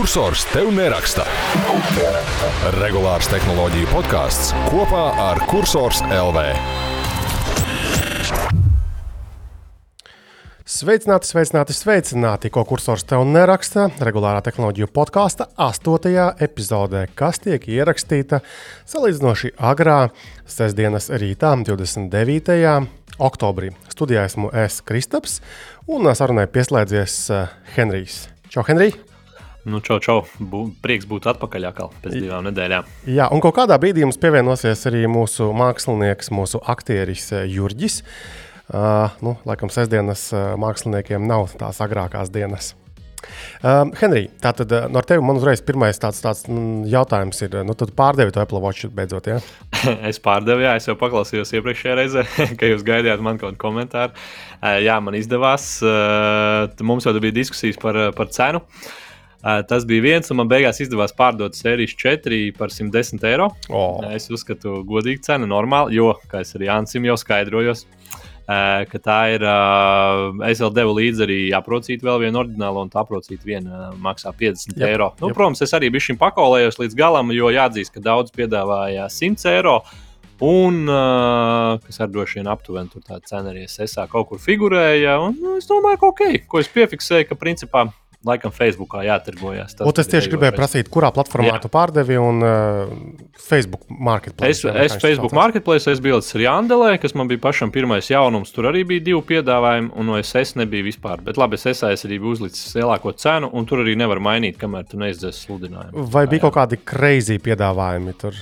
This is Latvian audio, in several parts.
Kursors tev neraksta. Regulārs tehnoloģiju podkāsts kopā ar Cursors LV. Sveicināti, sveicināti, sveicināti, ko kursors tev neraksta. Regulārā tehnoloģiju podkāsta astotajā epizodē, kas tiek ierakstīta salīdzinoši agrā sestdienas rītā, 29. oktobrī. Studijā esmu es, Kristaps, un sarunai pieslēdzies eh, Henrijs. Čau, Henrij! Nu, čau, čau. Bū, prieks būt atpakaļ atkal pēc divām nedēļām. Jā, un kaut kādā brīdī mums pievienosies arī mūsu mākslinieks, mūsu aktieris eh, Jurģis. Uh, nu, laikam, sestdienas uh, māksliniekiem nav tās agrākās dienas. Uh, Henrij, tātad uh, no tevis man uzreiz pirmais tāds, tāds mm, jautājums ir, nu, tad pārdevi to Apple Watch beidzot, ja? es pārdevu, jā, es jau paklausījos iepriekšējā reizē, ka jūs gaidījāt man kaut kādu komentāru. Uh, jā, man izdevās, uh, mums jau bija diskusijas par, par cenu. Uh, tas bija viens, un man beigās izdevās pārdot sērijas 4 par 110 eiro. Oh. Es uzskatu, godīga cena, normāli, jo, kā es arī Ansim jau skaidrojos, uh, ka tā ir. Es vēl devu līdzi arī aprocīt vēl vienu oriģinālu, un tā aprocīt viena maksā 50 jep, eiro. Nu, jep. Protams, es arī biju šim pakolējos līdz galam, jo jāatzīst, ka daudz piedāvāja 100 eiro. Un, kas ar droši vien aptuveni tur tā cena arī SSA kaut kur figurēja. Un, nu, es domāju, ka ok, ko es piefiksēju, ka principā laikam Facebookā jātirgojas. Tas, tas tieši gribēju prasīt, kurā platformā Jā. tu pārdevi un uh, Facebook marketplace. Es, es Facebook marketplace, es biju līdz Rjandelē, kas man bija pašam pirmais jaunums. Tur arī bija divi piedāvājumi, un no SS nebija vispār. Bet labi, es arī biju uzlicis lielāko cenu, un tur arī nevar mainīt, kamēr tu neizdzēsi sludinājumu. Vai bija kaut kādi crazy piedāvājumi tur?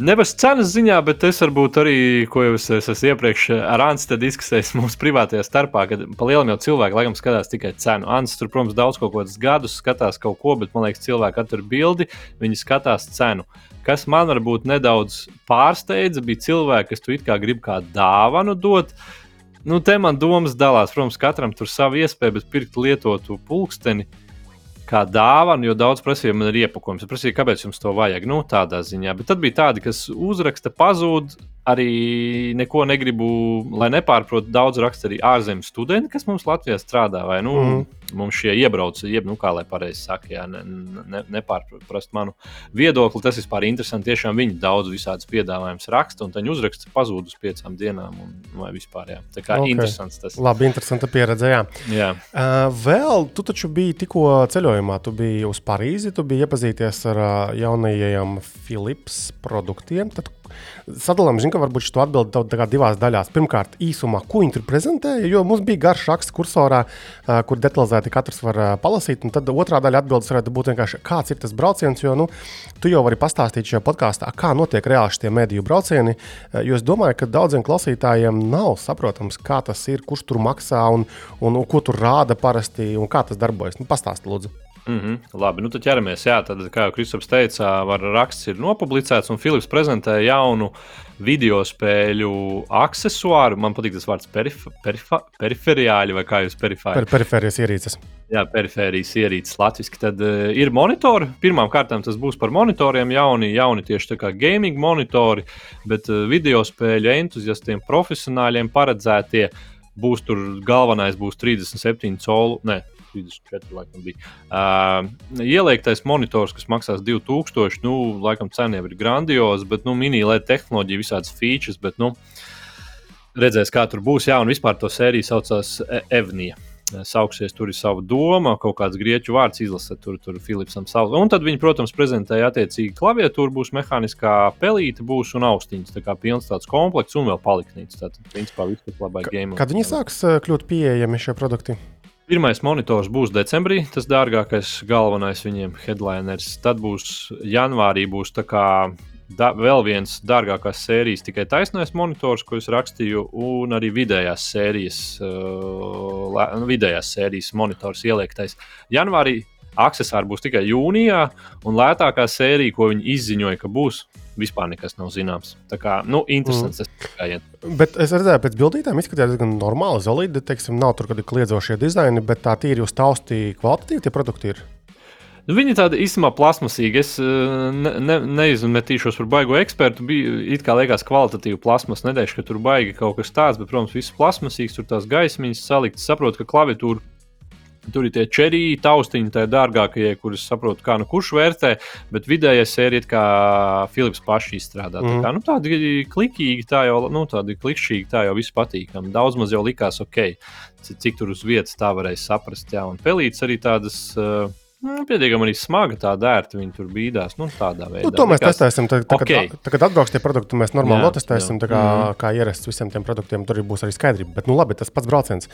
Nevis cenas ziņā, bet es varbūt arī, ko jau es, es esmu iepriekš ar Anstu diskusējis mūsu privātajā starpā, kad pa lielam jau cilvēki laikam skatās tikai cenu. Ansts tur, protams, daudz kaut kādus gadus skatās kaut ko, bet man liekas, cilvēki katru bildi, viņi skatās cenu. Kas man varbūt nedaudz pārsteidza, bija cilvēki, kas tu it kā grib kā dāvanu dot. Nu, te man domas dalās. Protams, katram tur savu iespēju, bet pirkt lietotu pulksteni kā dāvanu, jo daudz prasīja, man ir iepakojums. Es prasīju, kāpēc jums to vajag? Nu, tādā ziņā. Bet tad bija tādi, kas uzraksta, pazūd, arī neko negribu, lai nepārprotu. Daudz raksta arī ārzemju studenti, kas mums Latvijā strādā. Vai nu, mm. mums šie iebrauc, jeb, nu, kā lai pareizi saka, jā, ne, ne, nepārprast manu viedokli. Tas vispār ir interesanti. Tiešām viņi daudz visādus piedāvājumus raksta, un viņi uzraksta pazūd uz piecām dienām. Un, vai vispār, jā. Tā kā okay. interesants tas. Labi, interesanta pieredze. Jā. jā. Uh, vēl tu taču biji tikko ceļojumā, tu biji uz Parīzi, tu biji iepazīties ar uh, jaunajiem Philips produktiem. Tad Sadalām, zinu, ka varbūt šo atbildi divās daļās. Pirmkārt, īsumā, ko viņi tur prezentēja, jo mums bija garš raksts kursorā, kur detalizēti katrs var palasīt. Tad otrā daļa atbildes varētu būt vienkārši, kāds ir tas brauciens, jo nu, tu jau vari pastāstīt šajā podkāstā, kā notiek reāli šie mediju braucieni. Jo es domāju, ka daudziem klausītājiem nav saprotams, kā tas ir, kurš tur maksā un, un, un ko tur rāda parasti un kā tas darbojas. Nu, Pastāstiet, lūdzu. Mm -hmm. Labi, nu tad ķeramies. Jā, tad, kā jau Kristaps teica, var raksts ir nopublicēts, un Filips prezentē jaunu video spēļu accessoāru. Man patīk tas vārds perif perif periferiāli, vai kā jūs perifērijā? Per perifērijas ierīces. Jā, perifērijas ierīces latviešu. Tad uh, ir monitori. Pirmkārt, tas būs par monitoriem, jauni, jauni tieši tā kā gaming monitori, bet uh, video spēļu entuziastiem, profesionāļiem paredzētie. Būs tur galvenais, būs 37 colu, ne, 34, laikam, bija. Uh, ieliektais monitors, kas maksās 2000, nu, laikam, cena jau ir grandioza, bet, nu, mini-LED tehnoloģija, visādas features, bet, nu, redzēs, kā tur būs. Jā, un vispār to sēriju saucās e- Evnija. Sauksies tur ir sava doma, kaut kāds grieķu vārds izlasīt, tur ir Filipsam savs. Un tad viņi, protams, prezentēja attiecīgi klaviatūru, būs mehāniskā pelīte, būs un austiņas. Tā kā pilns tāds komplekts un vēl paliknīts. Tātad, principā, viss, labai game. Kad viņi sāks kļūt pieejami šie produkti? Pirmais monitors būs decembrī, tas dārgākais, galvenais viņiem headliners. Tad būs janvārī, būs kā, da, vēl viens dārgākās sērijas, tikai taisnais monitors, ko es rakstīju, un arī vidējās sērijas, uh, vidējās sērijas monitors ieliektais. Janvārī accessāri būs tikai jūnijā, un lētākā sērija, ko viņi izziņoja, ka būs vispār nekas nav zināms. Tā kā, nu, interesants mm. tas gājiens. Bet es redzēju, pēc bildītēm izskatījās diezgan normāli, zelīti, teiksim, nav tur kādi kliedzošie dizaini, bet tā tīri uz tausti kvalitatīvi tie produkti ir. Nu, viņi tādi īstenībā plasmasīgi. Es eh, ne, ne, neizmetīšos par baigo ekspertu. Bija it kā liekas, kvalitatīva plasmas. Nedēļas, ka tur baigi kaut kas tāds, bet, protams, viss plasmasīgs, tur tās gaismiņas saliktas. Saprotu, ka klaviatūra Tur ir tie čerīgi, taustiņi, tā dārgākie, kurus saprotu, kā nu kurš vērtē, bet vidējā sērija, kā Filips paši izstrādā. Mm. Tā kā, nu, tādi klikīgi, tā jau, nu, tādi klikšķīgi, tā jau viss patīkami. Daudz maz jau likās ok, cik tur uz vietas tā varēja saprast. Jā, un pelīts arī tādas. Uh, Nu, pietiekami arī smaga tā dērta. Viņi tur bīdās. Nu, tādā veidā. Nu, to mēs Likās... testēsim. Tad, tad, okay. kad, kad atbrauks tie produkti, mēs normāli notestēsim. Jā. Kā, mm. kā ierasts visiem tiem produktiem, tur būs arī skaidrība. Bet, nu, labi, tas pats brauciens.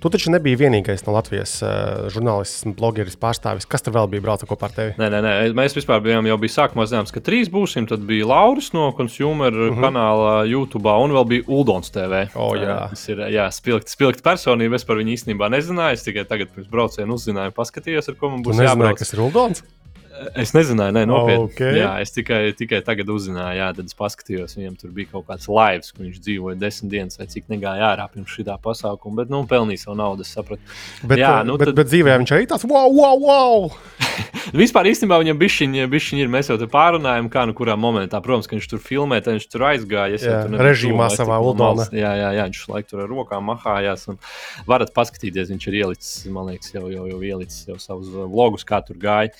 Tu taču nebija vienīgais no Latvijas uh, žurnālists, blogeris, pārstāvis. Kas tur vēl bija braucis kopā ar tevi? Nē, nē, nē. mēs vispār bijām jau bija sākumā zināms, ka trīs būsim. Tad bija Lauris no Consumer mm -hmm. kanāla YouTube, un vēl bija Uldons TV. Oh, jā. Tas ir jā, spilgti, spilgti personība. Es par viņu īstenībā nezināju. Es tikai tagad pirms brauciena uzzināju, paskatījos, ar ko man būs jābrauc. Kas ir Uldons? Es nezināju, ne, nopietni. Okay. Jā, es tikai, tikai tagad uzzināju, jā, tad es paskatījos, viņam tur bija kaut kāds laivs, kur viņš dzīvoja desmit dienas, vai cik negāja ārā pirms šī pasākuma, bet, nu, pelnīja savu naudu, es sapratu. Bet, jā, nu, bet, tad... bet dzīvē viņš arī tāds wow, wow, wow! Vispār īstenībā viņam bišķiņi, bišķiņi ir, mēs jau te pārunājam, kā nu kurā momentā, protams, ka viņš tur filmē, tad viņš tur aizgāja. Jā, režīmā savā uldonā. Jā, jā, jā, viņš laik tur ar rokām mahājās, un varat paskatīties, viņš ir ielicis, man liekas, jau, jau, jau ielicis jau savus vlogus, kā tur gāja.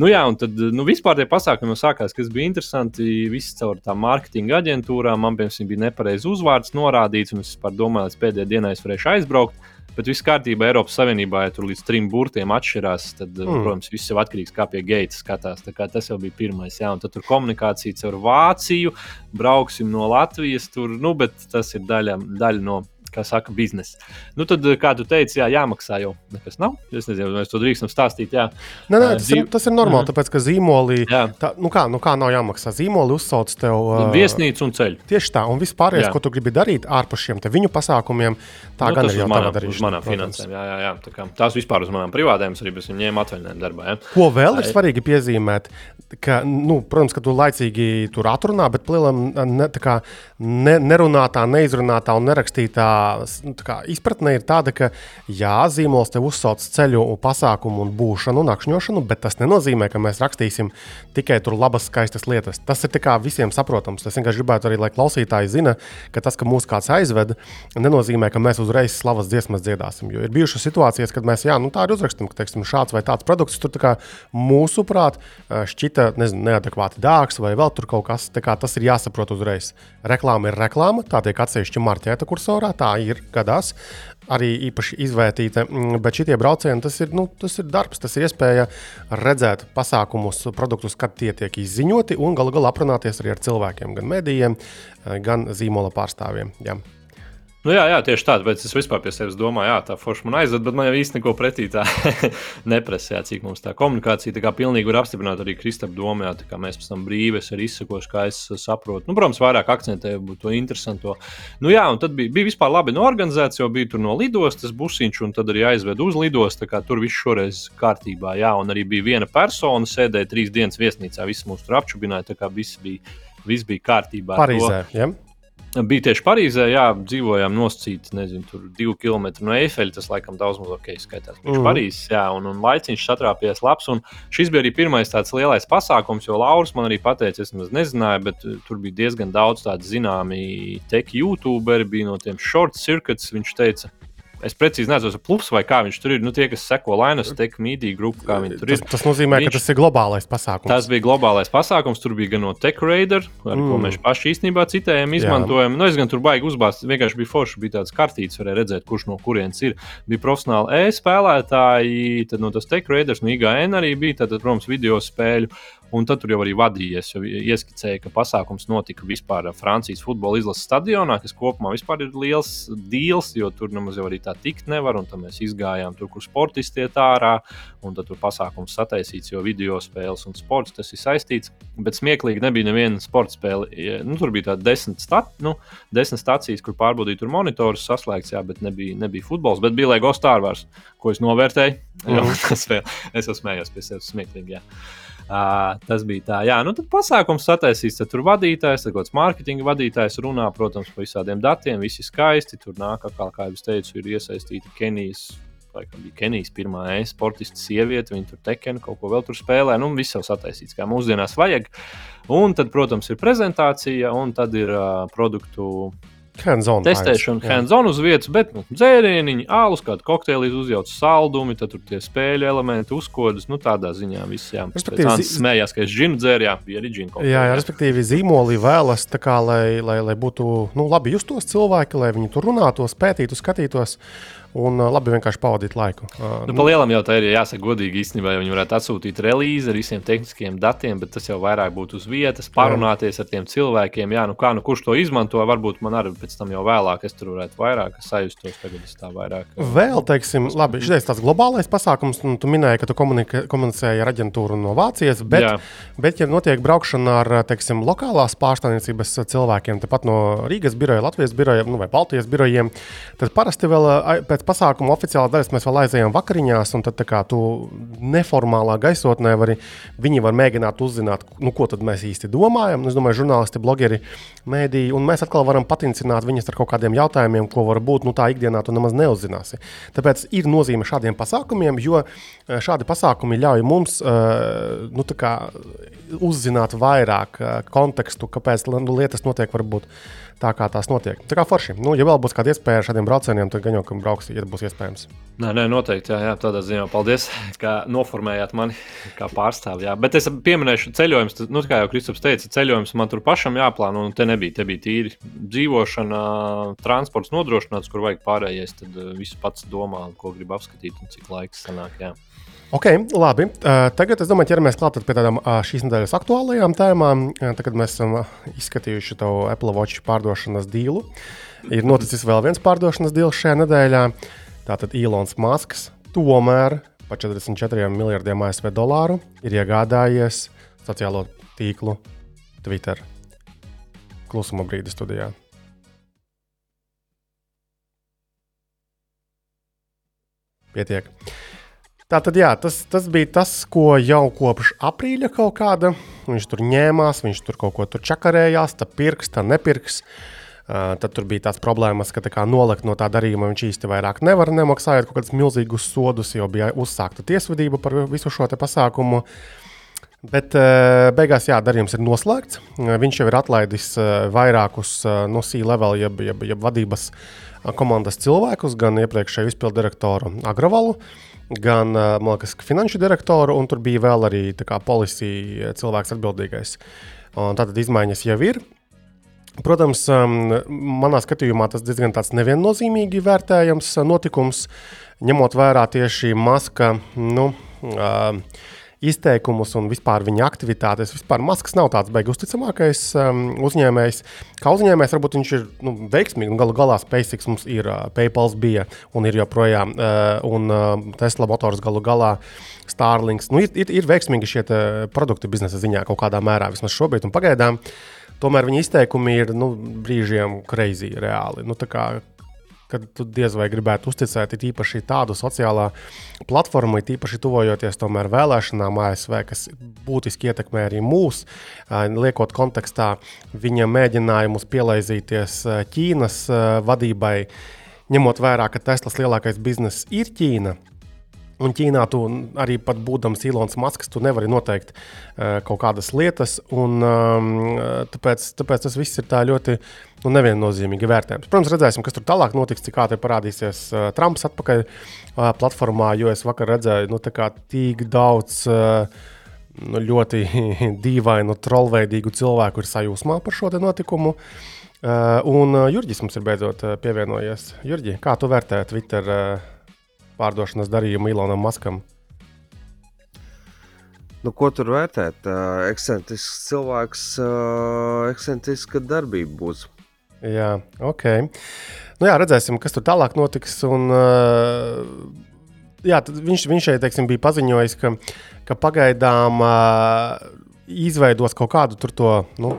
Nu jā, un tad nu, vispār tie pasākumi sākās, kas bija interesanti. Visi caur tām mārketinga aģentūrām man piemēram bija nepareizs uzvārds norādīts, un es domāju, līdz pēdējai dienai es varēšu aizbraukt. Bet viss kārtībā Eiropas Savienībā, ja tur līdz trim burtiem atšķirās, tad, mm. protams, viss jau atkarīgs no kā pie gaita skatās. Tas jau bija pirmais, jā, un tad tur komunikācija caur Vāciju, brauksim no Latvijas, tur, nu, bet tas ir daļa, daļa no kā saka, biznesa. Nu, tad, kā tu teici, jā, jāmaksā jau nekas nav. Es nezinu, vai mēs to drīkstam stāstīt. Jā. Nē, nē, tas, Zīm... ir, tas ir normāli, mm. tāpēc, ka zīmolī, tā, nu kā, nu kā nav jāmaksā. Zīmoli uzsauc tev uh, viesnīcu un ceļu. Tieši tā, un viss pārējais, ko tu gribi darīt ārpus šiem viņu pasākumiem, tā nu, gan ir jau tāda darīšana. Uz manām finansēm, jā, jā, jā. Tā kā, tās vispār uz manām privātēm, arī bez viņiem atvaļinājumu darbā. Jā. Ko vēl ir svarīgi piezīmēt, ka, nu, protams, ka tu laicīgi tur atrunā, bet plielam ne, kā, ne, nerunātā, neizrunātā un nerakstītā nu, kā, izpratne ir tāda, ka jā, zīmols te uzsauc ceļu, pasākumu un būšanu, nakšņošanu, bet tas nenozīmē, ka mēs rakstīsim tikai tur labas, skaistas lietas. Tas ir visiem saprotams. Es vienkārši gribētu arī, lai klausītāji zina, ka tas, ka mūs kāds aizved, nenozīmē, ka mēs uzreiz slavas dziesmas dziedāsim. Jo ir bijušas situācijas, kad mēs jā, nu, tā arī uzrakstām, ka teiksim, šāds vai tāds produkts tur kā, mūsuprāt šķita nezinu, neadekvāti dārgs vai vēl tur kaut kas. Tas ir jāsaprot uzreiz. Reklāma ir reklāma, tā tiek atsevišķi marķēta kursorā, tā ir gadās arī īpaši izvērtīta. Mm, bet šie braucieni, tas ir, nu, tas ir darbs, tas ir iespēja redzēt pasākumus, produktus, kad tie tiek izziņoti, un galu galā aprunāties arī ar cilvēkiem, gan medijiem, gan zīmola pārstāvjiem. Jā. Nu, jā, jā, tieši tā. Tāpēc es vispār pie sevis domāju, jā, tā forša man aizved, bet man jau īsti neko pretī tā neprasīja, cik mums tā komunikācija tā kā pilnīgi var apstiprināt arī Kristapam domā, kā mēs pēc tam brīvi arī izsakošu, kā es saprotu. Nu, protams, vairāk akcentēju to interesanto. Nu, jā, un tad bija, bija vispār labi norganizēts, jo bija tur no lidostas busiņš, un tad arī aizved uz lidostu. Tur viss šoreiz kārtībā, jā, un arī bija viena persona, sēdēja trīs dienas viesnīcā, visi mūs tur apčubināja, tā kā viss bija, viss bija kārtībā. Parīzē, ja? Bija tieši Parīzē, jā, dzīvojām nosacīti, nezinu, tur divi kilometri no Eifeļa. Tas, laikam, daudz maz ok, skaitās. Viņš mm. Parīzes, jā, un, un laiciņš satrāpījās labs. Un šis bija arī pirmais tāds lielais pasākums, jo Lauris man arī pateica, es nezināju, bet uh, tur bija diezgan daudz tādu zināmi teki YouTuberi, bija no tiem short circuits. Viņš teica, Es precīzi nezinu, plus vai kā viņš tur ir. Nu, tie, kas seko Lainas Tech Media grupu, kā viņi tur ir. Tas, tas nozīmē, viņš, ka tas ir globālais pasākums. Tas bija globālais pasākums. Tur bija gan no Tech Raider, ar mm. ko mēs paši īstenībā citējam, izmantojam. Jā. Nu, es gan tur baigi uzbāzt. Vienkārši bija forši, bija tāds kartīts, varēja redzēt, kurš no kurienes ir. Bija profesionāli e-spēlētāji, tad no tas Tech Raiders, no IGN arī bija, tad, protams, video spēļu. Un tad tur jau arī vadījies, jau ieskicēja, ka pasākums notika vispār Francijas futbola izlases stadionā, kas kopumā ir liels deals, jo tur nemaz jau arī tā tikt nevar. Un tad mēs izgājām tur, kur sportisti iet ārā, un tad tur pasākums sataisīts, jo video spēles un sports tas ir saistīts. Bet smieklīgi nebija neviena sporta spēle. Nu, tur bija tāda desmit, stat, nu, desmit stācijas, kur pārbaudīja tur monitorus saslēgts, jā, bet nebija, nebija futbols. Bet bija Lego Star Wars, ko es novērtēju. Mm. Jo, tas vēl, es jau smējos pie sevis smieklīgi. Jā. Uh, tas bija tā, jā, nu tad pasākums sataisīs, tad tur vadītājs, tad kaut kāds mārketinga vadītājs runā, protams, par visādiem datiem, visi skaisti. Tur nāk, kā, kā jau es teicu, ir iesaistīta Kenijas. Laikam bija Kenijas pirmā e-sportista sieviete. Viņa tur tekena kaut ko vēl tur spēlē. Nu, viss jau sataisīts, kā mūsdienās vajag. Un tad, protams, ir prezentācija, un tad ir uh, produktu Hands-on. Testēšana, hands-on uz vietas, bet nu, dzērieniņi, alus, kāda kokteili uzjauc saldumi, tad tur tie spēļu elementi, uzkodas. Nu, tādā ziņā viss jā. Respektīvi, zi- smējās, ka es džinu dzēru, jā, bija arī džinu. Jā, jā, respektīvi, zīmoli vēlas, tā kā, lai, lai, lai būtu nu, labi justos cilvēki, lai viņi tur runātos, pētītu, skatītos un labi vienkārši pavadītu laiku. Nu, pa lielam jau tā ir jāsaka, godīgi īstenībā, ja viņi varētu atsūtīt relīzi ar visiem tehniskiem datiem, bet tas jau vairāk būtu uz vietas, parunāties ar tiem cilvēkiem. Jā, nu kā, nu kurš to izmanto, varbūt man arī pēc tam jau vēlāk es tur varētu vairāk sajustos. Tagad es tā vairāk. Vēl, teiksim, labi, šis tāds globālais pasākums. Nu, tu minēji, ka tu komunicēji ar aģentūru no Vācijas, bet, Jā. bet ja notiek braukšana ar teiksim, lokālās pārstāvniecības cilvēkiem, tepat no Rīgas biroja, Latvijas biroja nu, vai Baltijas birojiem, tad parasti vēl ai, pēc pasākuma oficiālā daļas mēs vēl aizējām vakariņās, un tad kā tu neformālā gaisotnē vari, viņi var mēģināt uzzināt, nu, ko tad mēs īsti domājam. Nu, Es domāju, žurnālisti, blogeri, mēdīji, un mēs atkal varam patincināt viņus ar kaut kādiem jautājumiem, ko varbūt nu, tā ikdienā tu nemaz neuzzināsi. Tāpēc ir nozīme šādiem pasākumiem, jo eh, šādi pasākumi ļauj mums eh, nu, kā uzzināt vairāk eh, kontekstu, kāpēc nu, lietas notiek varbūt tā, kā tās notiek. Tā kā forši. Nu, ja vēl būs kāda iespēja ar šādiem braucieniem, tad gan jau, ka brauks, ja būs iespējams. Nē, nē, noteikti. Jā, jā, tādā ziņā paldies, ka noformējāt mani kā pārstāvi. Jā. Bet es pieminēšu ceļojumus. Nu, kā jau Kristaps teica, ceļojums man tur pašam jāplāno. Un te nebija, te bija tīri dzīvošana, transports nodrošināts, kur vajag pārējais. Tad eh, visu pats domā, ko grib apskatīt un cik laiks sanāk. Jā. Ok, labi. Uh, tagad es domāju, ķeramies klāt pie tādām uh, šīs nedēļas aktuālajām tēmām. Uh, tagad mēs esam uh, izskatījuši tavu Apple Watch pārdošanas dīlu. Ir noticis vēl viens pārdošanas dīls šajā nedēļā. Tātad Ilons Masks tomēr par 44 miljardiem ASV dolāru ir iegādājies sociālo tīklu Twitter. Klusuma brīdi studijā. Pietiek. Tā tad jā, tas, tas bija tas, ko jau kopš aprīļa kaut kāda. Viņš tur ņēmās, viņš tur kaut ko tur čakarējās, tā pirks, tā nepirks. Uh, tad tur bija tās problēmas, ka tā kā nolikt no tā darījuma viņš īsti vairāk nevar nemaksājot kaut kādus milzīgus sodus, jo bija uzsākta tiesvedība par visu šo pasākumu. Bet uh, beigās, jā, darījums ir noslēgts. Uh, viņš jau ir atlaidis uh, vairākus uh, no C-level, jeb, jeb, jeb vadības uh, komandas cilvēkus, gan iepriekšēju izpildu direktoru Agrovalu, gan liekas, finanšu direktoru, un tur bija vēl arī kā policija cilvēks atbildīgais. Un tātad izmaiņas jau ir. Protams, manā skatījumā tas diezgan neviennozīmīgi vērtējams notikums, ņemot vērā tieši maska nu, uh, izteikumus un vispār viņa aktivitātes. Vispār Masks nav tāds beigas uzticamākais um, uzņēmējs. Kā uzņēmējs, varbūt viņš ir nu, veiksmīgs un galu galā SpaceX mums ir, uh, PayPal bija un ir joprojām, uh, un uh, Tesla motors galu galā. Starlinks. Nu, ir, ir, ir veiksmīgi šie te produkti biznesa ziņā kaut kādā mērā, vismaz šobrīd un pagaidām. Tomēr viņa izteikumi ir nu, brīžiem greizi, reāli. Nu, kā, kad tu diez vai gribētu uzticēt, īpaši tādu sociālā platformu, īpaši tuvojoties tomēr vēlēšanām ASV, kas būtiski ietekmē arī mūs, liekot kontekstā viņa mēģinājumus pielaizīties Ķīnas vadībai, ņemot vērā, ka Teslas lielākais bizness ir Ķīna. Un Ķīnā tu arī pat būdams Ilons Masks, tu nevari noteikt uh, kaut kādas lietas, un um, tāpēc, tāpēc tas viss ir ļoti nu, neviennozīmīgi vērtējams. Protams, redzēsim, kas tur tālāk notiks, cik ātri parādīsies uh, Trumps atpakaļ uh, platformā, jo es vakar redzēju, nu, tik daudz. Uh, Nu, ļoti dīvainu, trollveidīgu cilvēku ir sajūsmā par šo notikumu. Uh, un uh, Jurģis mums ir beidzot pievienojies. Jurģi, kā tu vērtē Twitter uh, pārdošanas darījumu Ilonam Maskam. Nu, ko tur vērtēt? Uh, ekscentrisks cilvēks, uh, ekscentriska darbība būs. Jā, ok. Nu, jā, redzēsim, kas tur tālāk notiks. Un, uh, jā, viņš, viņš šeit teiksim, bija paziņojis, ka, ka pagaidām uh, izveidos kaut kādu to nu,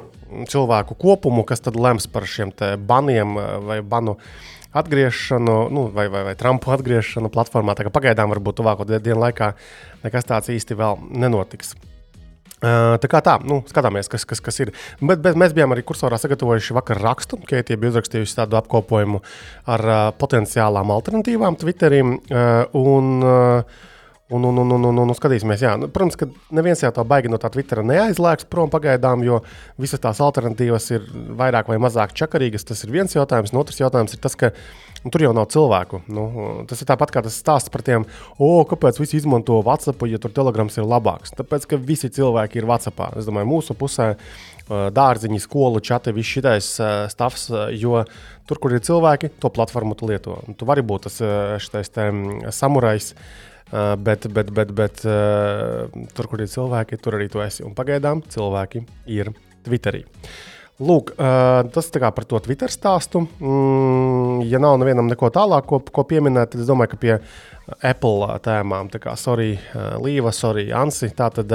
cilvēku kopumu, kas tad lems par šiem baniem uh, vai banu atgriešanu, nu, vai, vai, vai Trumpu atgriešanu platformā. Pagaidām, varbūt tuvāko dienu laikā, nekas tāds īsti vēl nenotiks. Tā kā tā, nu, skatāmies, kas, kas, kas ir. Bet, bet mēs bijām arī kursorā sagatavojuši vakar rakstu, ka tie bija uzrakstījuši tādu apkopojumu ar uh, potenciālām alternatīvām Twitterim. Uh, un, uh, Un, un, un, un, un, un skatīsimies, jā. Nu, protams, ka neviens jau tā baigi no tā Twittera neaizlēks prom pagaidām, jo visas tās alternatīvas ir vairāk vai mazāk čakarīgas. Tas ir viens jautājums. Un otrs jautājums ir tas, ka nu, tur jau nav cilvēku. Nu, tas ir tāpat kā tas stāsts par tiem, oh, kāpēc visi izmanto WhatsApp, ja tur telegrams ir labāks. Tāpēc, ka visi cilvēki ir WhatsApp. Es domāju, mūsu pusē dārziņi, skolu čati, viss šitais stāvs, jo tur, kur ir cilvēki, to platformu tu lieto. Un tu vari būt tas šitais samurais. Uh, bet, bet, bet, bet uh, tur, kur ir cilvēki, tur arī tu esi. Un pagaidām cilvēki ir Twitterī. Lūk, uh, tas ir par to Twitter stāstu. Mm, ja nav nevienam neko tālāk, ko, ko pieminēt, tad es domāju, ka pie Apple tēmām, tā kā sorry, Līva, sorry, Ansi. Tātad,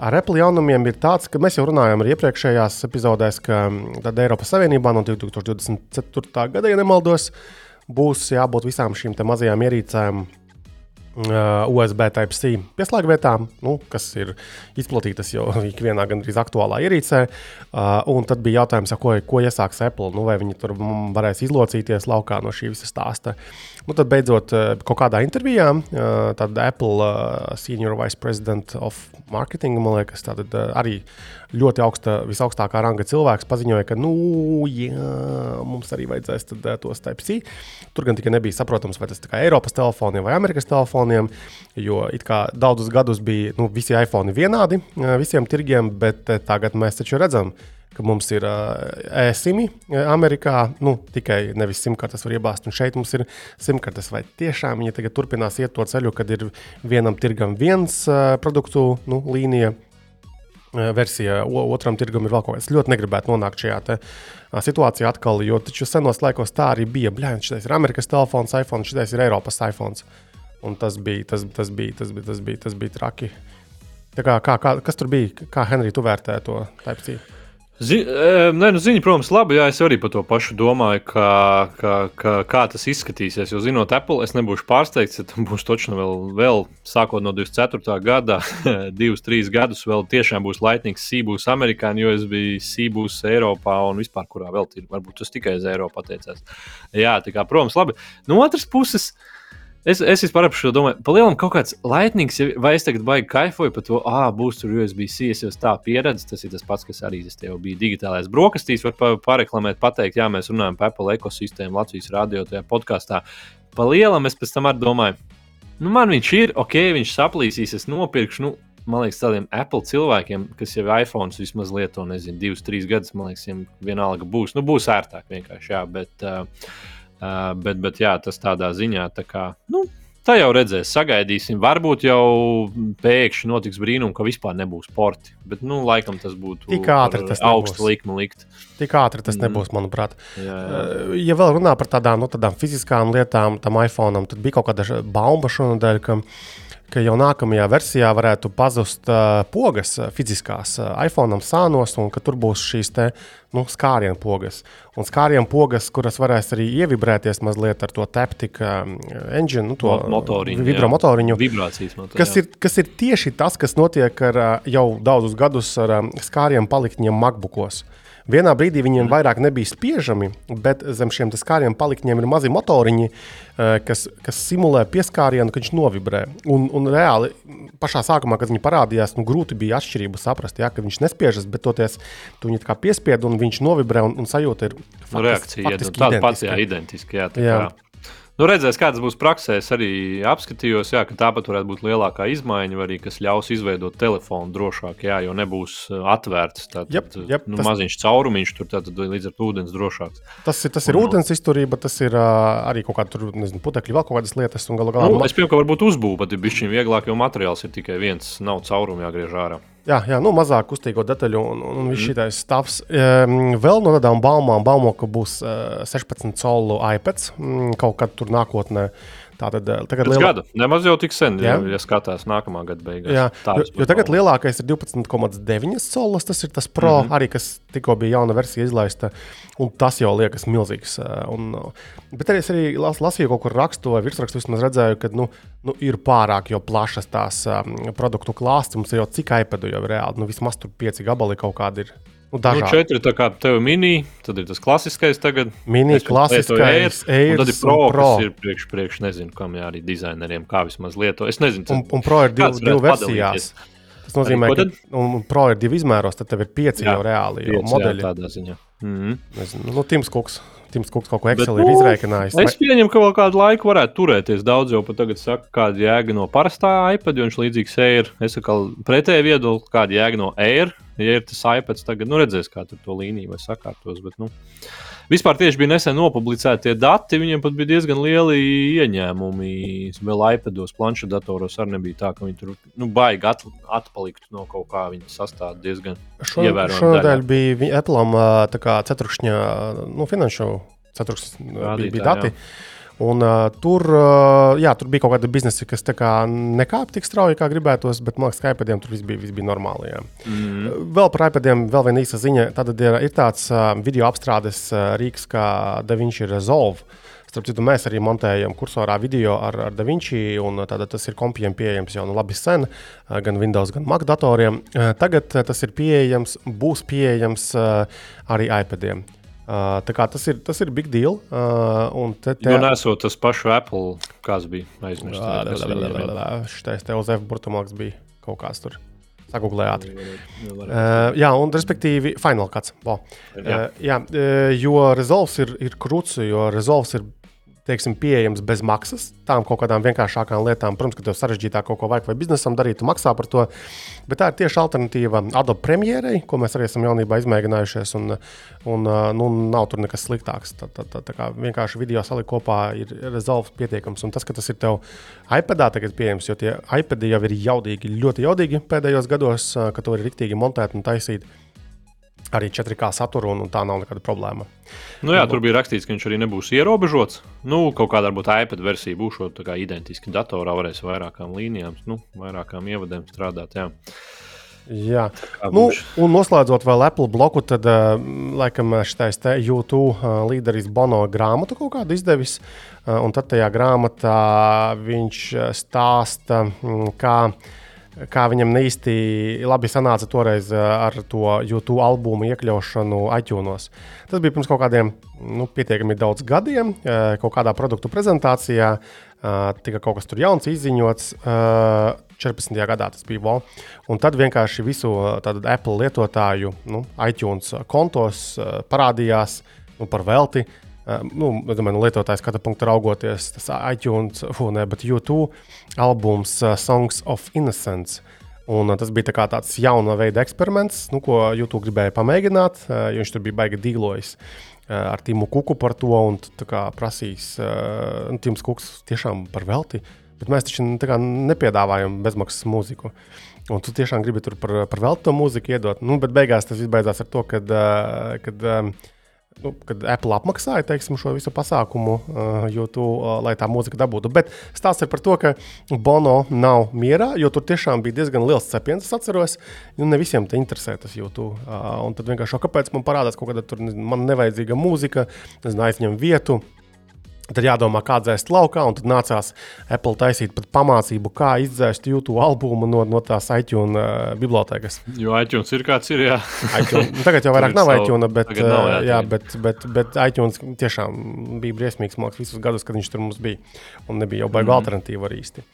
Ar Apple jaunumiem ir tāds, ka mēs jau runājām arī iepriekšējās epizodēs, ka Eiropas Savienībā no 2024. gada, ja nemaldos, būs jābūt visām šīm mazajām ierīcēm USB Type-C pieslēgvietām, nu, kas ir izplatītas jau ikvienā gandrīz aktuālā ierīcē. Uh, tad bija jautājums, ko, ko iesāks Apple. Nu, vai viņi tur varēs izlocīties laukā no šī visa stāsta. Nu, tad beidzot, uh, kaut kādā intervijā, tad Apple Senior Vice President of Marketing, man liekas, tātad arī ļoti augsta, visaugstākā ranga cilvēks paziņoja, ka, nu, jā, mums arī vajadzēs tad, tos Type-C. Tur gan tikai nebija saprotams, vai tas ir Eiropas telefoniem vai Amerikas telefoniem, jo daudzus gadus bija nu, visi iPhone vienādi visiem tirgiem, bet tagad mēs taču redzam, ka mums ir e-simi Amerikā, nu, tikai nevis simkartes var iebāzt, un šeit mums ir simkartes. Vai tiešām viņi tagad turpinās iet to ceļu, kad ir vienam tirgam viens produktu nu, līnija? Versija, otram tirgum ir vēl kaut kas. Es ļoti negribētu nonākt šajā te, uh, situācijā atkal, jo taču senos laikos tā arī bija. Bļāņ, šis ir Amerikas telefons, iPhone, šis ir Eiropas iPhone. Un tas bija, tas, tas bija, tas bija, tas bija, tas bija traki. Tā kā, kā, kā, kas tur bija? Kā Henrij, tu vērtē to Type-C? Zi, nē, nu, ziņa, protams, labi. Jā, es arī par to pašu domāju, ka, ka, ka, kā tas izskatīsies. Jo, zinot, Apple, es nebūšu pārsteigts, ja tam būs točno vēl, vēl sākot no 24. gada, divus, trīs gadus, vēl tiešām būs Lightning, C būs Amerikāņu, USB, C būs Eiropā un vispār, kurā vēl ir. Varbūt tas tikai uz Eiropu attiecās. Jā, tā kā, protams, labi. No otras puses. Uh, Es, es vispār par šo domāju, pa lielam kaut kāds laitnings, vai es tagad baigi kaifoju par to, ah, būs tur USB-C, es jau tā pieredzu, tas ir tas pats, kas arī es tev biju digitālais brokastīs, var pareklamēt, pateikt, jā, mēs runājam par Apple ekosistēmu Latvijas radio tajā podkāstā. Pa lielam es pēc tam arī domāju, nu man viņš ir, ok, viņš saplīsīs, es nopirkšu, nu, man liekas, tādiem Apple cilvēkiem, kas jau iPhone vismaz lieto, nezinu, divus, trīs gadus, man liekas, viņiem vienalga būs. Nu, būs ērtāk vienkārši, jā, bet. Uh, Uh, bet, bet jā, tas tādā ziņā, tā kā, nu, tā jau redzēs, sagaidīsim. Varbūt jau pēkšņi notiks brīnums, ka vispār nebūs sporti. Bet, nu, laikam tas būtu tik ātri, tas augsts likme likt. Tik ātri tas mm. nebūs, manuprāt. Jā, jā. Ja vēl runā par tādām, nu, tādām fiziskām lietām, tam iPhone, tad bija kaut kāda bauma šonadēļ, ka ka jau nākamajā versijā varētu pazust uh, pogas fiziskās uh, iPhone sānos, un ka tur būs šīs te, nu, skārienu pogas. Un skārienu pogas, kuras varēs arī ievibrēties mazliet ar to teptiku um, engine, nu, to motoriņu, vibromotoriņu. Vibrācijas motoriņu. Kas ir, kas ir tieši tas, kas notiek ar, jau daudzus gadus ar skārienu paliktņiem MacBookos. Uh, Vienā brīdī viņiem mm. vairāk nebija spiežami, bet zem šiem skāriem palikņiem ir mazi motoriņi, eh, kas, kas simulē pieskārienu, kad viņš novibrē. Un, un reāli pašā sākumā, kad viņi parādījās, nu, grūti bija atšķirību saprast, ja, ka viņš nespiežas, bet toties tu viņu kā piespiedu un viņš novibrē un, un sajūta ir. Faktis, nu, reakcija ir tāda pati, jā, identiska. Jā, tā jā. Kā. Nu, redzēs, kādas būs praksē. Es arī apskatījos, jā, ka tāpat varētu būt lielākā izmaiņa, arī kas ļaus izveidot telefonu drošāk, jā, jo nebūs uh, atvērts tāds yep, yep, nu, tas... maziņš caurumiņš, tur tad līdz ar to ūdens drošāks. Tas ir, tas ir un, ūdens izturība, tas ir uh, arī kaut kāda nezinu, putekļi, vēl kaut kādas lietas. Galu galā, nu, es pieņemu, ka varbūt uzbūvēt, ir bijis vieglāk, jo materiāls ir tikai viens, nav caurumu jāgriež ārā. Jā, jā nu, mazāk kustīgo detaļu un, un viss mm. šis stāvs. Um, vēl no tādām baumām, baumo, ka būs uh, 16 colu iPads um, kaut kad tur nākotnē. Tātad, tagad lielā... gada. Nemaz jau tik sen, jā. ja, ja skatās nākamā gada beigās. Jā, jo, jo tagad lielākais ir 12,9 solis. Tas ir tas pro, mm -hmm. arī kas tikko bija jauna versija izlaista. Un tas jau liekas milzīgs. Un, bet arī es arī las, lasīju kaut kur rakstu vai virsrakstu, vismaz redzēju, ka nu, nu, ir pārāk plašas tās um, produktu klāsts. Mums ir jau cik iPadu jau ir reāli. Nu, vismaz tur pieci gabali kaut kādi ir. Nu, Nu, dažādi. četri tā kā tev ir mini, tad ir tas klasiskais tagad. Mini, klasiskais, Air, Un tad ir pro, un pro. Kas ir priekš, priekš nezinu, kam jā, arī dizaineriem, kā vismaz lieto. Es nezinu, Un, tas un Pro ir div, divu versijās. Tas nozīmē, ko ka tad? un Pro ir divi izmēros, tad tev ir pieci Jā, jau reāli pieci, jā, modeļi. tādā ziņā. Mm -hmm. Nezinu, Nu, Tims Kuks. Tims Kuks kaut ko Bet, Excel ir nu, izrēķinājis. Es pieņemu, ka vēl kādu laiku varētu turēties. Daudz jau pat tagad saka, kāda jēga no parastā iPad, jo viņš līdzīgs Air. Es saku, pretēji viedokli, kāda jēga no Air. Ja ir tas iPads, tagad nu, redzēs, kā tur to līniju vai sakārtos. Bet, nu, vispār tieši bija nesen nopublicēti tie dati. Viņiem pat bija diezgan lieli ieņēmumi. Vēl iPados, planšetdatoros arī nebija tā, ka viņi tur nu, baigi at, atpaliktu no kaut kā. Viņi sastāv diezgan Šo- ievērojama Šonadēļ bija Apple uh, ceturkšņa, nu, finanšu ceturkšņa bija, bija dati. jā. Un, uh, tur, uh, jā, tur bija kaut kāda biznesa, kas nekāpa tik strauji, kā gribētos, bet man liekas, ka iPadiem tur viss bija, viss bija normāli. Jā. Mm. Vēl par iPadiem, vēl viena īsa ziņa. Tad ir, ir tāds uh, video apstrādes uh, rīks, kā DaVinci Resolve. Starp citu, mēs arī montējam kursorā video ar, ar DaVinci, un tātad tas ir kompijiem pieejams jau nu labi sen, gan Windows, gan Mac datoriem. Tagad tas ir pieejams, būs pieejams arī iPadiem. Uh, tā kā tas ir, tas ir big deal. Uh, te, te, Nu, nesot tas pašu Apple, kāds bija aizmirsts. Kas. Šitais te uz F burtumāks bija kaut kāds tur. Sagūglēja ātri. Uh, jā, un respektīvi, Final Cuts. Jā. Uh, jā, uh, jo rezolves ir, ir krūts, jo rezolves ir teiksim, pieejams bez maksas. Tām kaut kādām vienkāršākām lietām, protams, ka tev sarežģītāk kaut ko vajag vai biznesam darīt, tu maksā par to. Bet tā ir tieši alternatīva Adobe premjerai, ko mēs arī esam jaunībā izmēģinājušies. Un, un, nu, nav tur nekas sliktāks. Tā, tā, tā, tā kā vienkārši video salikt kopā ir rezolves pietiekams. Un tas, ka tas ir tev iPadā tagad pieejams, jo tie iPadi jau ir jaudīgi, ļoti jaudīgi pēdējos gados, ka to ir riktīgi montēt un taisīt arī 4K saturu, un, un tā nav nekāda problēma. Nu, jā, tur bija rakstīts, ka viņš arī nebūs ierobežots. Nu, kaut kādā varbūt iPad versija būs identiski datorā, varēs vairākām līnijām, nu, vairākām ievadēm strādāt. Jā. Jā, nu, un noslēdzot vēl Apple bloku, tad, uh, laikam, šis te YouTube uh, līderis Bono grāmatu kaut kādu izdevis. Uh, un tad tajā grāmatā viņš uh, stāsta, mm, kā, kā viņam īsti labi sanāca toreiz uh, ar to YouTube albumu iekļaušanu iTunes. Tas bija pirms kaut kādiem nu, pietiekami daudz gadiem, uh, kaut kādā produktu prezentācijā. Uh, tika kaut kas tur jauns izziņots. Uh, 14. gadā tas bija vēl. Un tad vienkārši visu Apple lietotāju nu, iTunes kontos parādījās nu, par velti. Uh, nu, domāju, no lietotāja skatu punkta raugoties, tas iTunes, uh, ne, bet YouTube albums Songs of Innocence. Un, tas bija tā tāds jauna veida eksperiments, nu, ko YouTube gribēja pamēģināt, jo viņš tur bija baigi dīlojis ar Timu Kuku par to un kā prasīs, nu, Tims Kuks tiešām par velti. Bet mēs taču kā nepiedāvājam bezmaksas mūziku. Un tu tiešām gribi tur par, par veltu to mūziku iedot. Nu, bet beigās tas beidzās ar to, kad, uh, kad, um, nu, kad Apple apmaksāja teiksim, šo visu pasākumu, uh, YouTube, uh, lai tā mūzika dabūtu. Bet stāsts ir par to, ka Bono nav mierā, jo tur tiešām bija diezgan liels cepiens. Es atceros, nu, ne visiem te interesē tas YouTube. Uh, un tad vienkārši, "O, kāpēc man parādās kaut kāda tur, man nevajadzīga mūzika, nezinu, aizņem vietu. Tad jādomā, kā dzēst laukā, un tad nācās Apple taisīt pat pamācību, kā izdzēst YouTube albumu no, no tās iTunes uh, bibliotekas. Jo iTunes ir kāds ir. Jā. iTunes, nu, tagad jau vairāk nav iTunes, bet, nav, uh, jā, jā, tagad. bet, bet, bet iTunes tiešām bija briesmīgs mākslinieks visus gadus, kad viņš tur mums bija. Un nebija jau baiga mm. alternatīva arī īsti.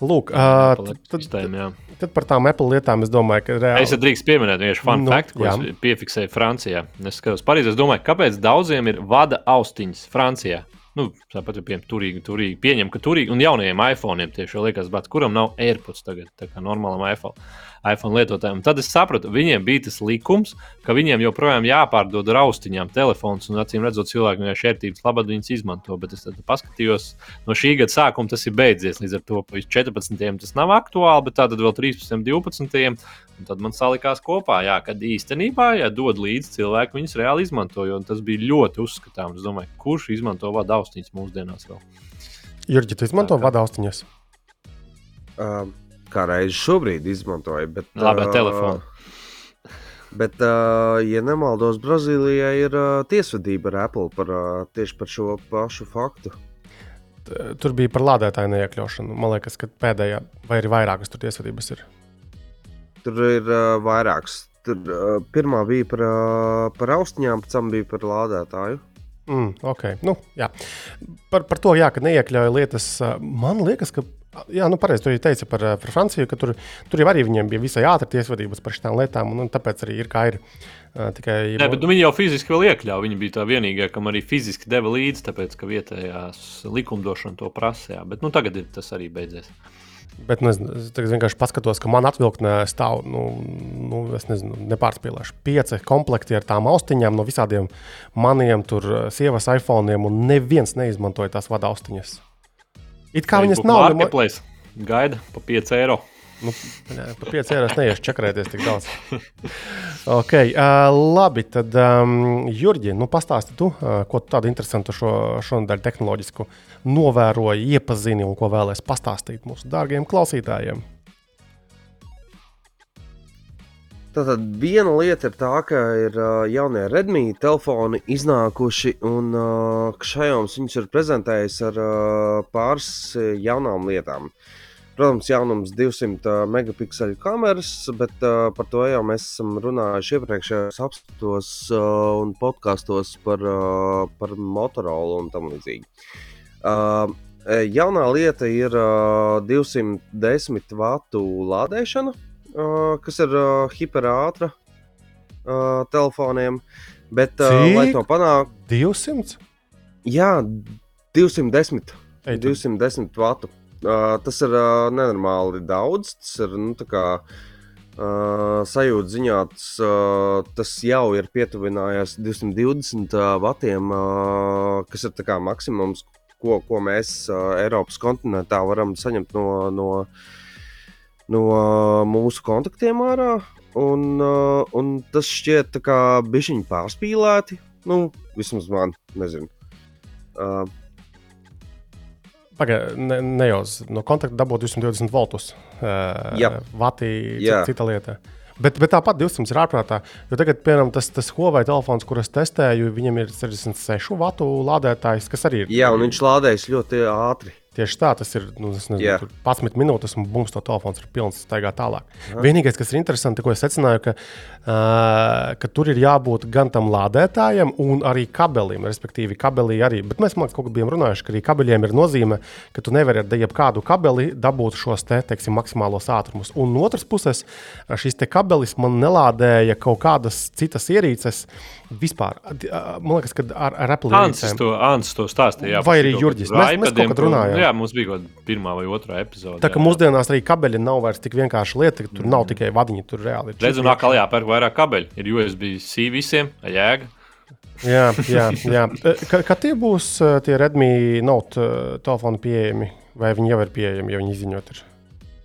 Lūk, uh, Apple tad, jā. tad par tām Apple lietām es domāju, ka reāli. Es drīkst pieminēt vienu fun Nu, faktu, ko jā. es piefiksēju Francijā. Es skatos Parīzē, es domāju, kāpēc daudziem ir vada austiņas Francijā. Nu, tāpat ir piemēram, turīgi, turīgi. Pieņem, ka turīgi. Un jaunajiem iPhone'iem tieši jau liekas, bet kuram nav AirPods tagad, tā kā normālam iPhone, iPhone lietotājiem. Tad es sapratu, viņiem bija tas likums, ka viņiem joprojām jāpārdod ar austiņām telefons, un acīm redzot, cilvēki vienkārši ērtības labad viņas izmanto. Bet es tad paskatījos, no šī gada sākuma tas ir beidzies. Līdz ar to pa 14. tas nav aktuāli, bet tātad vēl 13. un 12. Un tad man salikās kopā, jā, kad īstenībā, ja dod līdzi cilvēki, viņas reāli izmanto. Tas bija ļoti uzskatāms. Es domāju, kurš izmanto vada austiņas mūsdienās vēl? Jurģi, tu izmanto vada austiņas. Uh, kā reizi šobrīd izmantoju. Bet, Labi, ā, telefonu. Bet, uh, ja nemaldos, Brazīlijā ir uh, tiesvedība ar Apple par, uh, tieši par šo pašu faktu. Tur bija par lādētāju neiekļaušanu. Man liekas, ka pēdējā vai arī vairākas tur tiesvedības ir. Tur ir uh, vairākas. Tur uh, pirmā bija par, uh, par austiņām, pēc tam bija par lādētāju. Mm, okay. nu, jā. par, par to, jā, ka neiekļauja lietas. Man liekas, ka. Jā, nu, pareizi. Jau teica par, par Franciju, ka tur, tur jau arī viņiem bija visai ātri tiesvedības par šīm lietām, un, un tāpēc arī ir kā ir. Uh, tikai, Nē, bet nu, viņi jau fiziski vēl iekļāva. Viņi bija tā vienīgā, kam arī fiziski deva līdzi, tāpēc ka vietējās likumdošana to prasīja. Bet nu, tagad tas arī beidzies. Bet nu, es, es vienkārši paskatos, ka man atvilktnē stāv, nu, nu, es nezinu, nepārspīlēšu, pieci komplekti ar tām austiņām no visādiem maniem, tur, sievas iPhone, un neviens neizmantoja tās vada austiņas. It kā viņas nav. Gaida pa 5 eiro. Nu, jā, pa 5 eiro neiešu čakarēties tik daudz. okay, uh, labi, tad um, Jurģi, nu, pastāsti tu, uh, ko tu tādu interesantu šo, šonadēļ tehnoloģisku novēroji, iepazini un ko vēlēs pastāstīt mūsu dārgajiem klausītājiem. Tātad viena lieta ir tā, ka ir uh, jaunie Redmi telefoni iznākuši, un uh, Xiaomi viņus ir prezentējis ar uh, pāris jaunām lietām. Protams, jaunums 200 megapikseli kameras, bet uh, par to jau mēs esam runājuši iepriekšējos apskatos uh, un podkastos par, uh, par Motorola un tam līdzīgi. Uh, jaunā lieta ir uh, 210 vatu lādēšana, uh, kas ir uh, hiperātra uh, telefoniem. Bet, uh, lai to panāktu, 200? Jā, 210, Ei, 210 vatu. Uh, tas ir uh, nenormāli daudz. Tas ir nu, kā, uh, sajūta ziņā, tas, uh, tas jau ir pietuvinājies 220 uh, vatiem, uh, kas ir kā, maksimums, ko, ko mēs uh, Eiropas kontinentā varam saņemt no, no, no uh, mūsu kontaktiem ārā. Un, uh, un tas šķiet bišķiņi pārspīlēti. Nu, vismaz man, nezinu. Uh, Pagaidiet, ne, ne jau no kontakta dabūt 220 voltus. Uh, Jā, Vatī, cita, cita lieta. Bet, bet tāpat 200 ir ārprātā. Jo tagad, piemēram, tas, tas Huawei telefons, kurus testēju, viņam ir 66 vatu lādētājs, kas arī ir. Jā, un viņš lādējas ļoti ātri. Tieši tā, tas ir nu, nezinu, yeah. 11 minūtes, un bums, to telefons ir pilns, staigā tālāk. Aha. Vienīgais, kas ir interesanti, ko es secināju, ka, uh, ka tur ir jābūt gan tam lādētājam, gan arī kabelim. Respektīvi, kabelī arī. Bet mēs man kaut kā bijām runājuši, ka arī kabeļiem ir nozīme, ka tu nevari ar jebkādu kabeli dabūt šos te, teiksim, maksimālos ātrumus. Un no otras puses, šis kabelis man nelādēja kaut kādas citas ierīces. Vispār, man liekas, ka ar, ar Apple Ansis to, Ansis to stāstīja. Vai arī Jurģis. Mēs, mēs kaut kad runājām. Jā, mums bija kaut kāda pirmā vai otrā epizode. Tā kā mūsdienās arī kabeļi nav vairs tik vienkārši lieta, ka tur nav tikai vadiņi, tur reāli ir. Redzu, nāk aljā pērk vairāk kabeļu. Ir USB-C visiem, jēga. jā, jā, jā. Kad ka tie būs tie Redmi Note telefoni pieejami, vai viņi jau ir pieejami, ja viņi izziņot? Ir?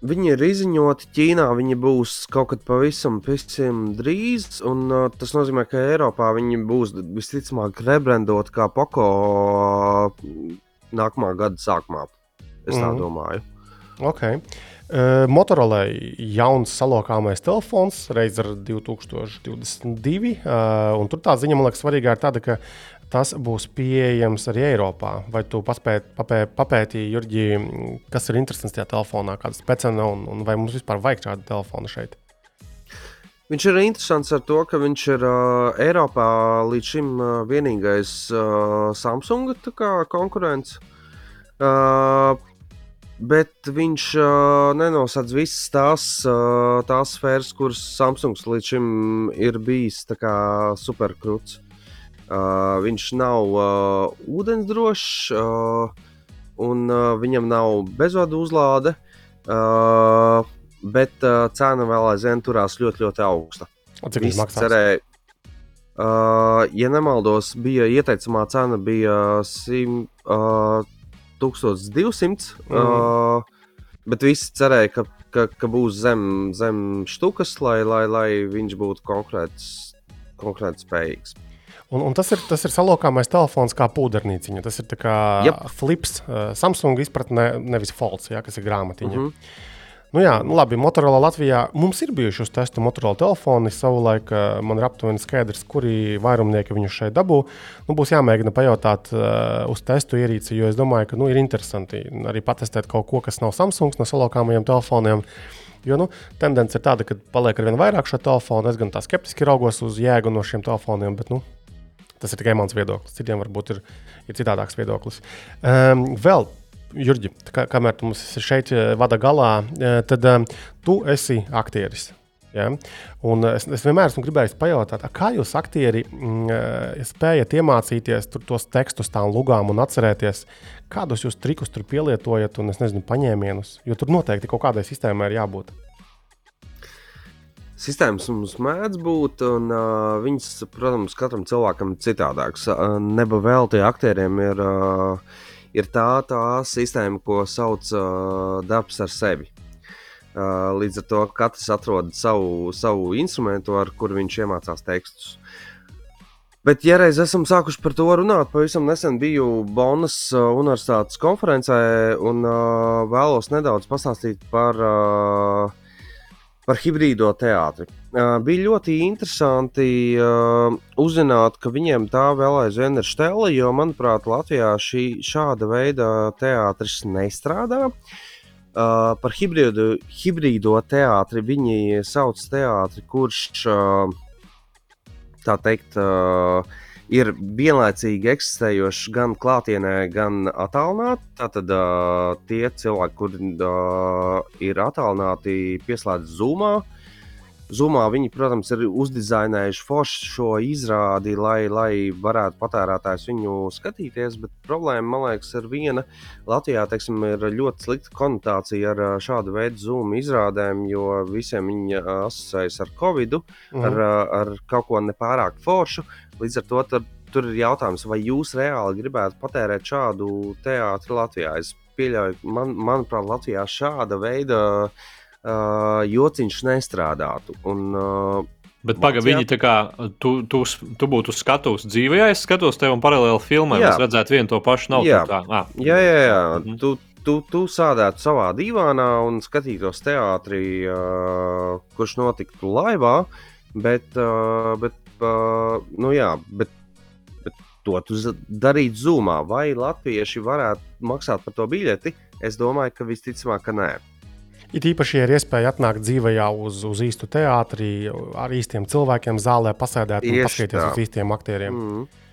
Viņi ir izziņoti Ķīnā, viņi būs kaut kad pavisam, pavisam drīz. Un, uh, tas nozīmē, ka Eiropā viņi būs visticamāk rebrandoti kā Pako uh, nākamā gada sākumā. Es tā mm. domāju. Okay. Uh, Motorola jauns salokāmais telefons, Razer 2022. Uh, tur tā ziņa, man liekas, svarīgā ir tāda, ka tas būs pieejams arī Eiropā. Vai tu paspēt, papē, papētīji, Jurģi, kas ir interesants tajā telefonā, kāda speciāla un, un vai mums vispār vajag šādu telefonu šeit? Viņš ir interesants ar to, ka viņš ir uh, Eiropā līdz šim uh, vienīgais uh, Samsung konkurents. Uh, bet viņš uh, nenosedz visas tās, uh, tās sfēras, kuras Samsungs līdz šim ir bijis superkrūts. Uh, viņš nav uh, ūdensdrošs, uh, un uh, viņam nav bezvadu uzlāde, uh, bet uh, cena vēl aizvien turās ļoti, ļoti augsta. Cik viņš maksā? Uh, ja nemaldos, bija ieteicamā cena bija 100, uh, 1200. Mm. Uh, bet visi cerēja, ka, ka, ka būs zem, zem štukas, lai, lai, lai viņš būtu konkrēts, konkrēts spējīgs. Un, un tas, ir, tas ir salokāmais telefons kā pūdernīciņa. Tas ir kā yep. flips, uh, Samsung izpratnē, nevis folds, ja, kas ir grāmatiņa. Mm -hmm. Nu, jā, nu labi, Motorola Latvijā mums ir bijuši uz testu Motorola telefoni. Savulaik uh, man ir aptuveni skaidrs, kuri vairumnieki viņu šeit dabū. Nu, būs jāmēģina pajautāt uh, uz testu ierīci, jo es domāju, ka nu, ir interesanti arī patestēt kaut ko, kas nav Samsung no salokāmajiem telefoniem. Jo nu, tendence ir tāda, ka paliek ar vien vairāk šo telefonu. Es gan tā skeptiski raugos uz jēgu no šiem telefoniem, bet nu, tas ir tikai mans viedoklis. Citiem varbūt ir, ir citādāks viedoklis. Um, vēl Jurģi, kā, kamēr tu mums šeit eh, vada galā, eh, tad um, tu esi aktieris. Ja? Un es, es vienmēr esmu gribējis pajautāt, kā jūs, aktieri, mm, spējat iemācīties tos tekstus, tām lugām un atcerēties, kādus jūs trikus tur pielietojat un, es nezinu, paņēmienus. Jo tur noteikti kaut kādai sistēmai ir jābūt. Sistēmas mums mēdz būt, un uh, viņas, protams, katram cilvēkam ir citādākas. Uh, Neba vēl tie aktieriem ir. Uh, ir tā, tā sistēma, ko sauc uh, darbs ar sevi. Uh, līdz ar to katrs atrod savu, savu instrumentu, ar kuru viņš iemācās tekstus. Bet, ja reiz esam sākuši par to runāt, pavisam nesen biju Bonas Universitātes konferencē un uh, vēlos nedaudz pastāstīt par uh, par hibrīdo teātri. Bija ļoti interesanti uzzināt, ka viņiem tā vēl aizvien ir stela, jo, manuprāt, Latvijā šī, šāda veida teātris nestrādā. Par hibrīdu, hibrīdo teātri viņi sauc teātri, kurš tā teikt, uh, ir vienlaicīgi eksistējošs gan klātienē, gan attālināti. Tātad uh, tie cilvēki, kuri uh, ir attālināti, pieslēdz Zoomā. Zumā viņi, protams, ir uzdizainējuši foršu šo izrādi, lai, lai varētu patērētājs viņu skatīties. Bet problēma, man liekas, ir viena. Latvijā teiksim, ir ļoti slikta konotācija ar šādu veidu zūmu izrādēm, jo visiem viņi asociējas ar covid, mm. ar, ar kaut ko nepārāk foršu. Līdz ar to tur, tur ir jautājums, vai jūs reāli gribētu patērēt šādu teātri Latvijā. Es pieļauju, man, manuprāt, Latvijā šāda veida uh, uh, jociņš nestrādātu. Un, uh, Bet pagaidi, viņi tā kā tu, tu, tu būtu uz skatuves dzīvē, ja es skatos tevi un paralēli filmē, es redzētu vienu to pašu nav. Jā, tā, ah. jā, jā. jā. Mhm. Tu, tu, tu sēdētu savā divānā un skatītos teātrī, uh, kurš notiktu laivā, bet, uh, bet, uh, nu jā, bet, bet to tu darītu zūmā. Vai latvieši varētu maksāt par to biļeti? Es domāju, ka visticamāk, ka nē. It īpaši, ja ir iespēja atnākt dzīvajā uz, uz īstu teātrī, ar īstiem cilvēkiem, zālē, pasēdēt un paskatīties uz īstiem aktieriem. Mm.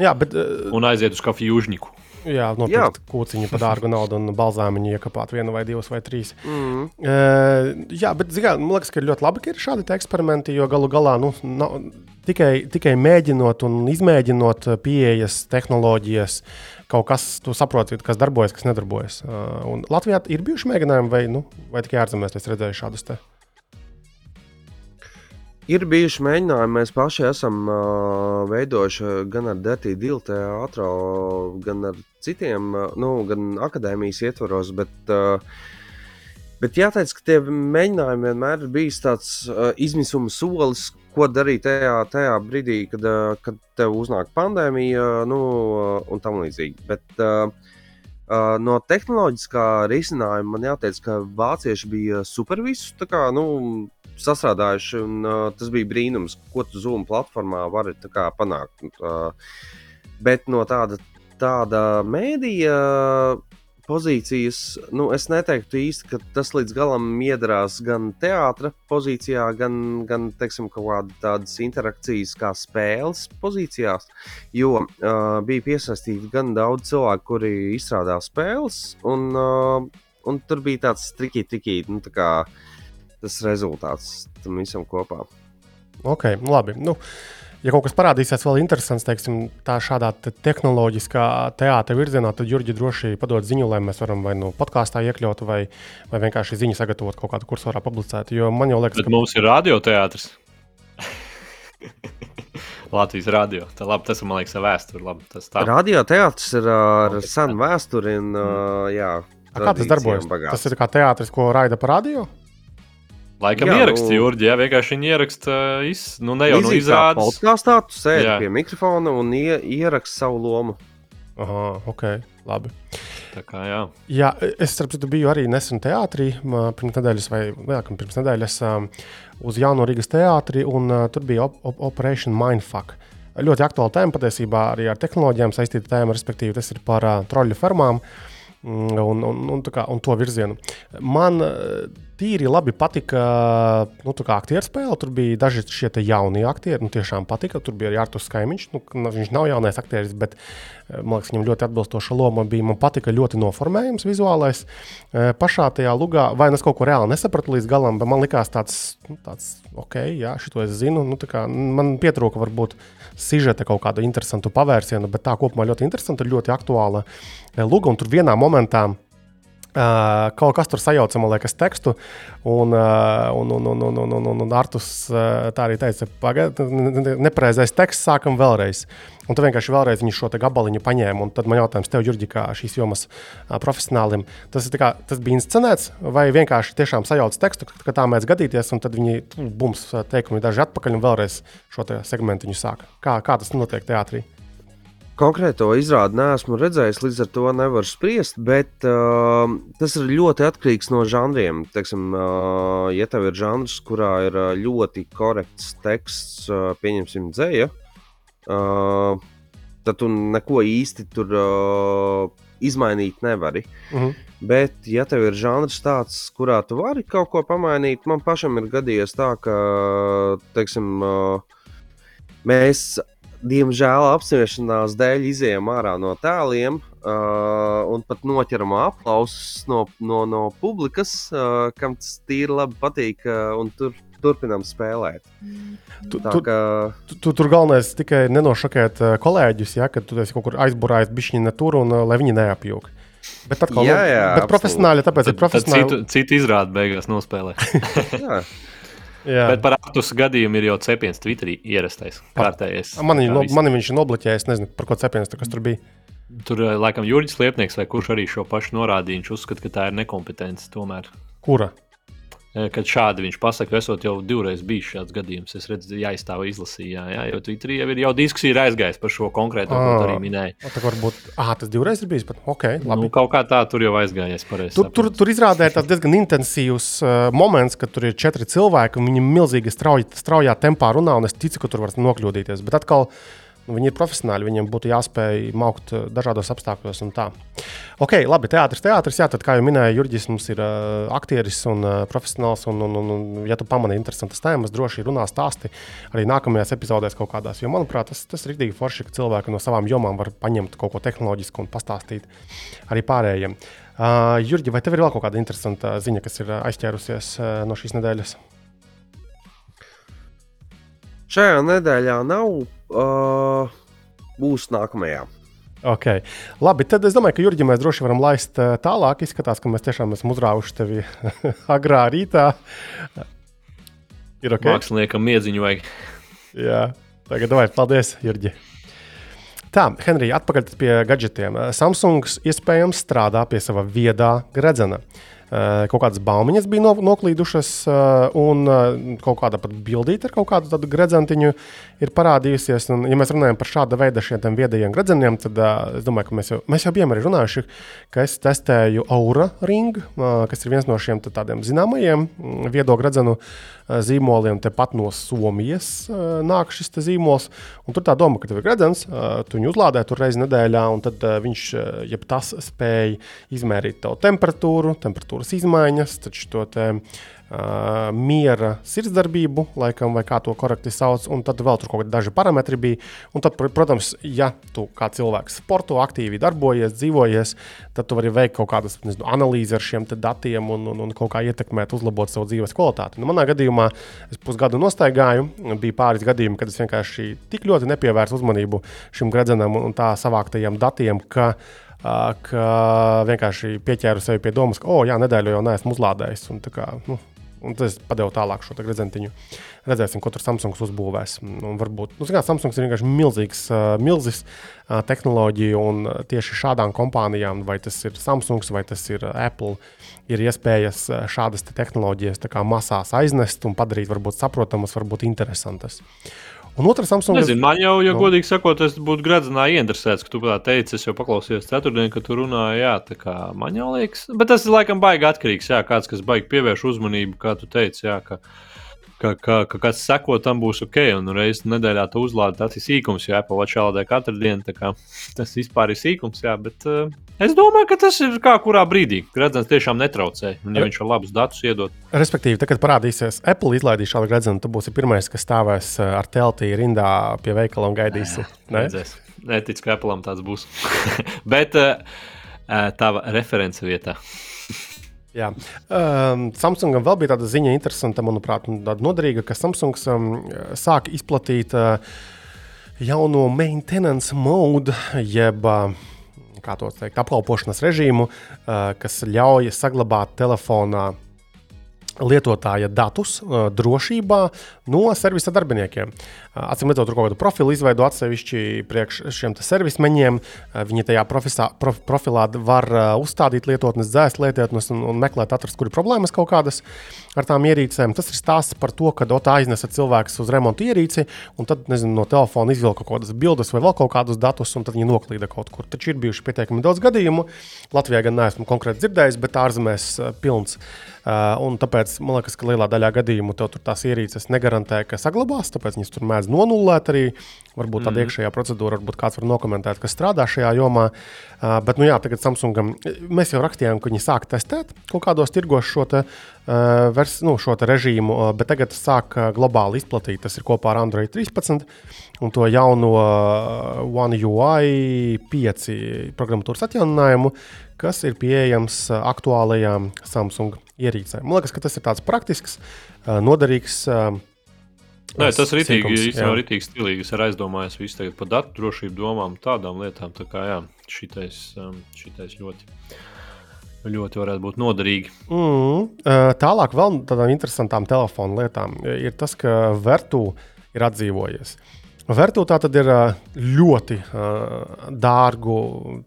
Jā, bet, uh, un aiziet uz kafiju jūžņiku. Jā, nopirkt jā. kūciņu par dārgu naudu un balzāmiņu iekāpt vienu vai divus vai trīs. Mm. Uh, jā, bet zigā, man liekas, ka ir ļoti labi, ka ir šādi eksperimenti, jo galu galā nu, nav, tikai, tikai mēģinot un izmēģinot pieejas, tehnoloģijas, kaut kas, tu saproti, kas darbojas, kas nedarbojas. Uh, un Latvijā ir bijuši mēģinājumi, vai, nu, vai tikai ārzemēs es redzēju šādus te. Ir bijuši mēģinājumi, mēs paši esam uh, veidojuši gan ar Dārtiņu Diltu teātru, gan ar citiem, uh, nu, gan akadēmijas ietvaros. Bet, uh, bet jāteic, ka tie mēģinājumi vienmēr ir bijis tāds uh, izmisuma solis, ko darīt tajā, tajā brīdī, kad, kad tev uznāk pandēmija, nu, un tam līdzīgi. Bet uh, no tehnoloģiskā risinājuma man jāteic, ka vācieši bija super visus kā, nu, sastrādājuši, un uh, tas bija brīnums, ko tu Zoom platformā vari kā, panākt. Uh, bet no tāda, tāda mēdīja pozīcijas, nu, es neteiktu īsti, ka tas līdz galam iedarās gan teātras pozīcijā, gan, gan teiksim, kaut kādas interakcijas, kā spēles pozīcijās. Jo uh, bija piesaistīti gan daudz cilvēku, kuri izstrādā spēles, un, uh, un tur bija tāds trikīgi, trikīgi, nu, tā tas rezultāts tam visam kopā. Ok, labi. Nu ja kaut kas parādīsies vēl interesants, teiksim, tā šādā te tehnoloģiskā teātra virzienā, tad Jurģi droši padod ziņu, lai mēs varam vai nu podkāstā iekļaut, vai, vai vienkārši ziņu sagatavot kaut kādu kursorā publicēt. Jo man jau liekas, Bet ka mums ir radioteātris. Latvijas radio. Tā, labi, tas man liekas, ir vēsture. Radioteātris ir ar senu vēsturi. Un, uh, jā, kā tas darbojas? Bagāts. Tas ir kā teātris, ko raida par radio? Laikam jā, ieraksta nu, Jurģi, jā, vienkārši viņi ieraksta, iz, nu ne jau no izrādes. Podkāstā tu sēdi jā. pie mikrofona un ie, ieraksta savu lomu. Aha, ok, labi. Tā kā, jā. Jā, es starp citu biju arī nesen teātrī, pirms nedēļas vai vairāk pirms nedēļas, uz Jaunu Rīgas teātri, un uh, tur bija op op Operation Mindfuck. Ļoti aktuāla tēma patiesībā arī ar tehnoloģijām saistīta tēma, respektīvi tas ir par uh, troļļu fermām. mm, Un, un, un, tā kā, un to virzienu. Man uh, tīri labi patika nu, aktieru spēle. Tur bija daži šie jaunie aktieri. Nu, tiešām patika. Tur bija arī Artus Kaimiņš. Nu, ka viņš nav jaunais aktieris, bet eh, man liekas, viņam ļoti atbilstoša loma bija. Man patika ļoti noformējums vizuālais. Eh, Pašā tajā lugā, vai nu es kaut ko reāli nesapratu līdz galam, bet man likās tāds, nu, tāds ok, jā, šito es zinu. Nu, man pietrūka varbūt sižeta kaut kādu interesantu pavērsienu, bet tā kopumā ļoti interesanta, ļoti aktuāla eh, luga. Un tur vienā momentā Uh, kaut kas tur sajauca, man liekas, tekstu. Un, uh, un, un, un, un, un, un, un Artus uh, tā arī teica, pagaidiet, nepareizais teksts, sākam vēlreiz. Un tu vienkārši vēlreiz šo gabaliņu paņēmi. Un tad man jautājums tev, Jurģi, kā šīs jomas profesionālim, tas, kā, tas bija inscenēts, vai vienkārši tiešām sajauc tekstu, ka, tā mēdz gadīties, un tad viņi tu, bums teikumi daži atpakaļ un vēlreiz šo segmentu sāk. Kā, kā tas notiek teātrī? Konkrēto izrādi neesmu redzējis, līdz ar to nevaru spriest, bet uh, tas ir ļoti atkarīgs no žanriem. Teiksim, uh, ja tev ir žanrs, kurā ir ļoti korekts teksts, uh, pieņemsim, dzēja, uh, tad tu neko īsti tur uh, izmainīt nevari. Uh -huh. Bet, ja tev ir žanrs tāds, kurā tu vari kaut ko pamainīt, man pašam ir gadījies tā, ka, teiksim, uh, mēs diemžēl apspriešanās dēļ izējām ārā no tēliem uh, un pat noķeram aplausus no, no, no publikas, uh, kam tas tīri labi patīk, uh, un tur turpinām spēlēt. Tu, Tā tu, kā tu, tu, tur galvenais tikai nenošokēt kolēģus, ja, kad tu esi kaut kur aizburājis bišķiņu tur un lai viņi neapjūg. Bet atkal, Jā, nu, jā, bet profesionāli, tāpēc ir Tad, tad profesionāli. citu, citu izrādi beigās nospēlē. jā, Jā. Bet par aptus gadījumu ir jau cepiens Twitterī ierastais. Kārtējais. Man, Kā viņa, no, visi. man viņš ir nobloķējis, nezinu, par ko cepiens tur, kas tur bija. Tur laikam Jurģis Liepnieks vai kurš arī šo pašu norādīja. Viņš uzskata, ka tā ir nekompetence tomēr. Kura? Eh, Kad šādi viņš pasakā, esot jau divreiz bijis šāds gadījums, es redzu, jāizstāv izlasījā. Jā, jo Twitterī jau ir jau diskusija ir aizgājis par šo konkrēto, ko tu arī Ah. minēji. Tā varbūt, ah, tas divreiz ir bijis, bet ok, labi. Nu, kaut kā tā tur jau aizgājies. pareizi Tur, tur, tur izrādē ir tāds diezgan intensīvs uh, moments, kad tur ir četri cilvēki un viņi milzīgi strauji, straujā tempā runā. un Es ticu, ka tur var nokļūdīties. Bet atkal nu, viņi ir profesionāli. Viņiem būtu jāspēj maukt uh, dažādos apstākļos. Ok, labi, teātris, teātris. Jā, tad, kā jau minēju, Jurģis mums ir uh, aktieris un uh, profesionāls. Un, un, un, un, ja tu pamani interesantas tēmas, droši runā stāsti arī nākamajās epizodēs kaut kādās. Jo, manuprāt, tas, tas ir rīktīgi forši, ka cilvēki no savām jomām var paņemt kaut ko tehnoloģisku un pastāstīt arī pārējiem. Uh, Jurģi, vai tev ir vēl kaut kāda interesanta ziņa, kas ir aizķērusies uh, no šīs nedēļas? šajā nedēļā nav, uh, būs nākamajā. Okay. Labi, tad es domāju, ka Jurģi mēs droši varam laist uh, tālāk. Izskatās, ka mēs tiešām esam uzrāvuši tevi agrā rītā. Ir ok. Māksliniekam miedziņu vajag. Jā, tagad vai paldies, Jurģi. Tā, Henrija, atpakaļ pie gadgetiem. Samsung iespējams strādā pie sava viedā gredzena. Eh, Kaut kādas baumiņas bija no, noklīdušas, un kaut kāda pat bildīte ar kaut kādu tādu gredzentiņu ir parādījusies. Un, ja mēs runājam par šāda veida šiem viedajiem gredzeniem, tad es domāju, ka mēs jau, mēs jau bijām arī runājuši, ka es testēju Aura Ring, kas ir viens no šiem tā tādiem zināmajiem viedo gredzenu uh, zīmoliem. Tepat no Somijas uh, nāk šis zīmols. Tur tā doma, ka tev ir gredzens, uh, tu viņu uzlādē tur reizi nedēļā, un tad viņš, jeb tas spēj izmērīt tavu temperatūru, temperatūras izmaiņas, taču to te, uh, miera sirdsdarbību, laikam, vai kā to korekti sauc, un tad vēl tur kaut kādi daži parametri bija. Un tad, pr- protams, ja tu kā cilvēks sporto, aktīvi darbojies, dzīvojies, tad tu vari veikt kaut kādas nezinu, analīzes ar šiem datiem un, un, un kaut kā ietekmēt, uzlabot savu dzīves kvalitāti. Nu, manā gadījumā es pusgadu nostaigāju, bija pāris gadījumi, kad es vienkārši tik ļoti nepievērsu uzmanību šim gredzenam un tā savāktajiem datiem, ka ā, ka vienkārši pieķēru sevi pie domas, ka, oh, jā, nedēļu jau neesmu uzlādējis. Un, kā, nu, un tad es padevu tālāk šo gredzentiņu. Redzēsim, ko tur Samsungs uzbūvēs. Un varbūt nu, kā, Samsungs ir vienkārši milzīgs, milzīgs tehnoloģija, un tieši šādām kompānijām, vai tas ir Samsungs vai tas ir Apple, ir iespējas šādas te tehnoloģijas masās aiznest un padarīt varbūt saprotamas, varbūt interesantas. Un otrs Samsung. Nezinu, man jau, ja Nu. godīgi sakot, es būtu gradzenā ieinteresēts, ka tu tā teici, es jau paklausījos ceturtdien, ka tu runāji, jā, tā kā man jau liekas. Bet tas ir laikam baigi atkarīgs, jā, kāds, kas baigi pievērš uzmanību, kā tu teici, jā, ka, ka, ka, ka kas seko, tam būs ok, un reizes nedēļā tu uzlādi tas ir sīkums, Apple Watch LD katru dienu, tā kā tas vispār ir sīkums, jā, bet uh, es domāju, ka tas ir kā kurā brīdī. Gradzens tiešām netraucē, ja viņš var labus datus iedot. Respektīvi, tad, kad parādīsies Apple izlaidīs šādu gredzenu, tu būsi pirmais, kas stāvēs eh, ar telti rindā pie veikala un gaidīsi. Ne? Redzēs. Neticu, ka Apple tāds būs. bet uh, uh, tava reference vietā. Jā. Um, Samsungam vēl bija tāda ziņa, interesanta, manuprāt, tāda noderīga, ka Samsungs um, sāk izplatīt uh, jauno maintenance mode, jeb uh, kā to teikt, apkalpošanas režīmu, uh, kas ļauj saglabāt telefonā lietotāja datus uh, drošībā no servisa darbiniekiem. Atcīm redzot, tur kaut kādu profilu izveido atsevišķi priekš šiem servismeņiem. Viņi tajā profisā, prof, profilā var uzstādīt lietotnes, dzēst lietotnes un, un meklēt, atrast, kur ir problēmas kaut kādas ar tām ierīcēm. Tas ir stāsts par to, ka Dota aiznesa cilvēks uz remontu ierīci, un tad nezinu, no telefona izvilka kaut kādas bildes vai vēl kaut kādus datus, un tad viņi noklīda kaut kur. Taču ir bijuši pietiekami daudz gadījumu. Latvijā gan neesmu konkrēti dzirdējis, bet ārzemēs pilns. Uh, tāpēc man liekas, ka lielā daļā gadījumu tev tur tās ierīces negarantē, ka saglabās. Tāpēc viņas tur mēdz nonullēt arī. Varbūt tāda mm. iekšējā procedūra, varbūt kāds var nokomentēt, kas strādā šajā jomā. Uh, bet, nu jā, tagad Samsungam mēs jau rakstījām, ka viņi sāk testēt kaut kādos tirgos šo, te, uh, vers, nu, šo režīmu, uh, bet tagad sāk uh, globāli izplatīt. Tas ir kopā ar Android 13 un to jauno uh, One UI 5 programmatūras atjauninājumu, kas ir pieejams uh, aktuālajām Samsung ierīcēm. Man liekas, ka tas ir tāds praktisks, uh, noderīgs. uh, Nē, tas ir rītīgi, jā. rītīgi stilīgi. Es aizdomājos visu tagad par datu drošību domām, tādām lietām. Tā kā jā, šitais, um, šitais ļoti, ļoti varētu būt noderīgi. Mm, uh, tālāk vēl tādām interesantām telefonu lietām ir tas, ka Vertu ir atdzīvojies. Vertu tā tad ir uh, ļoti uh, dārgu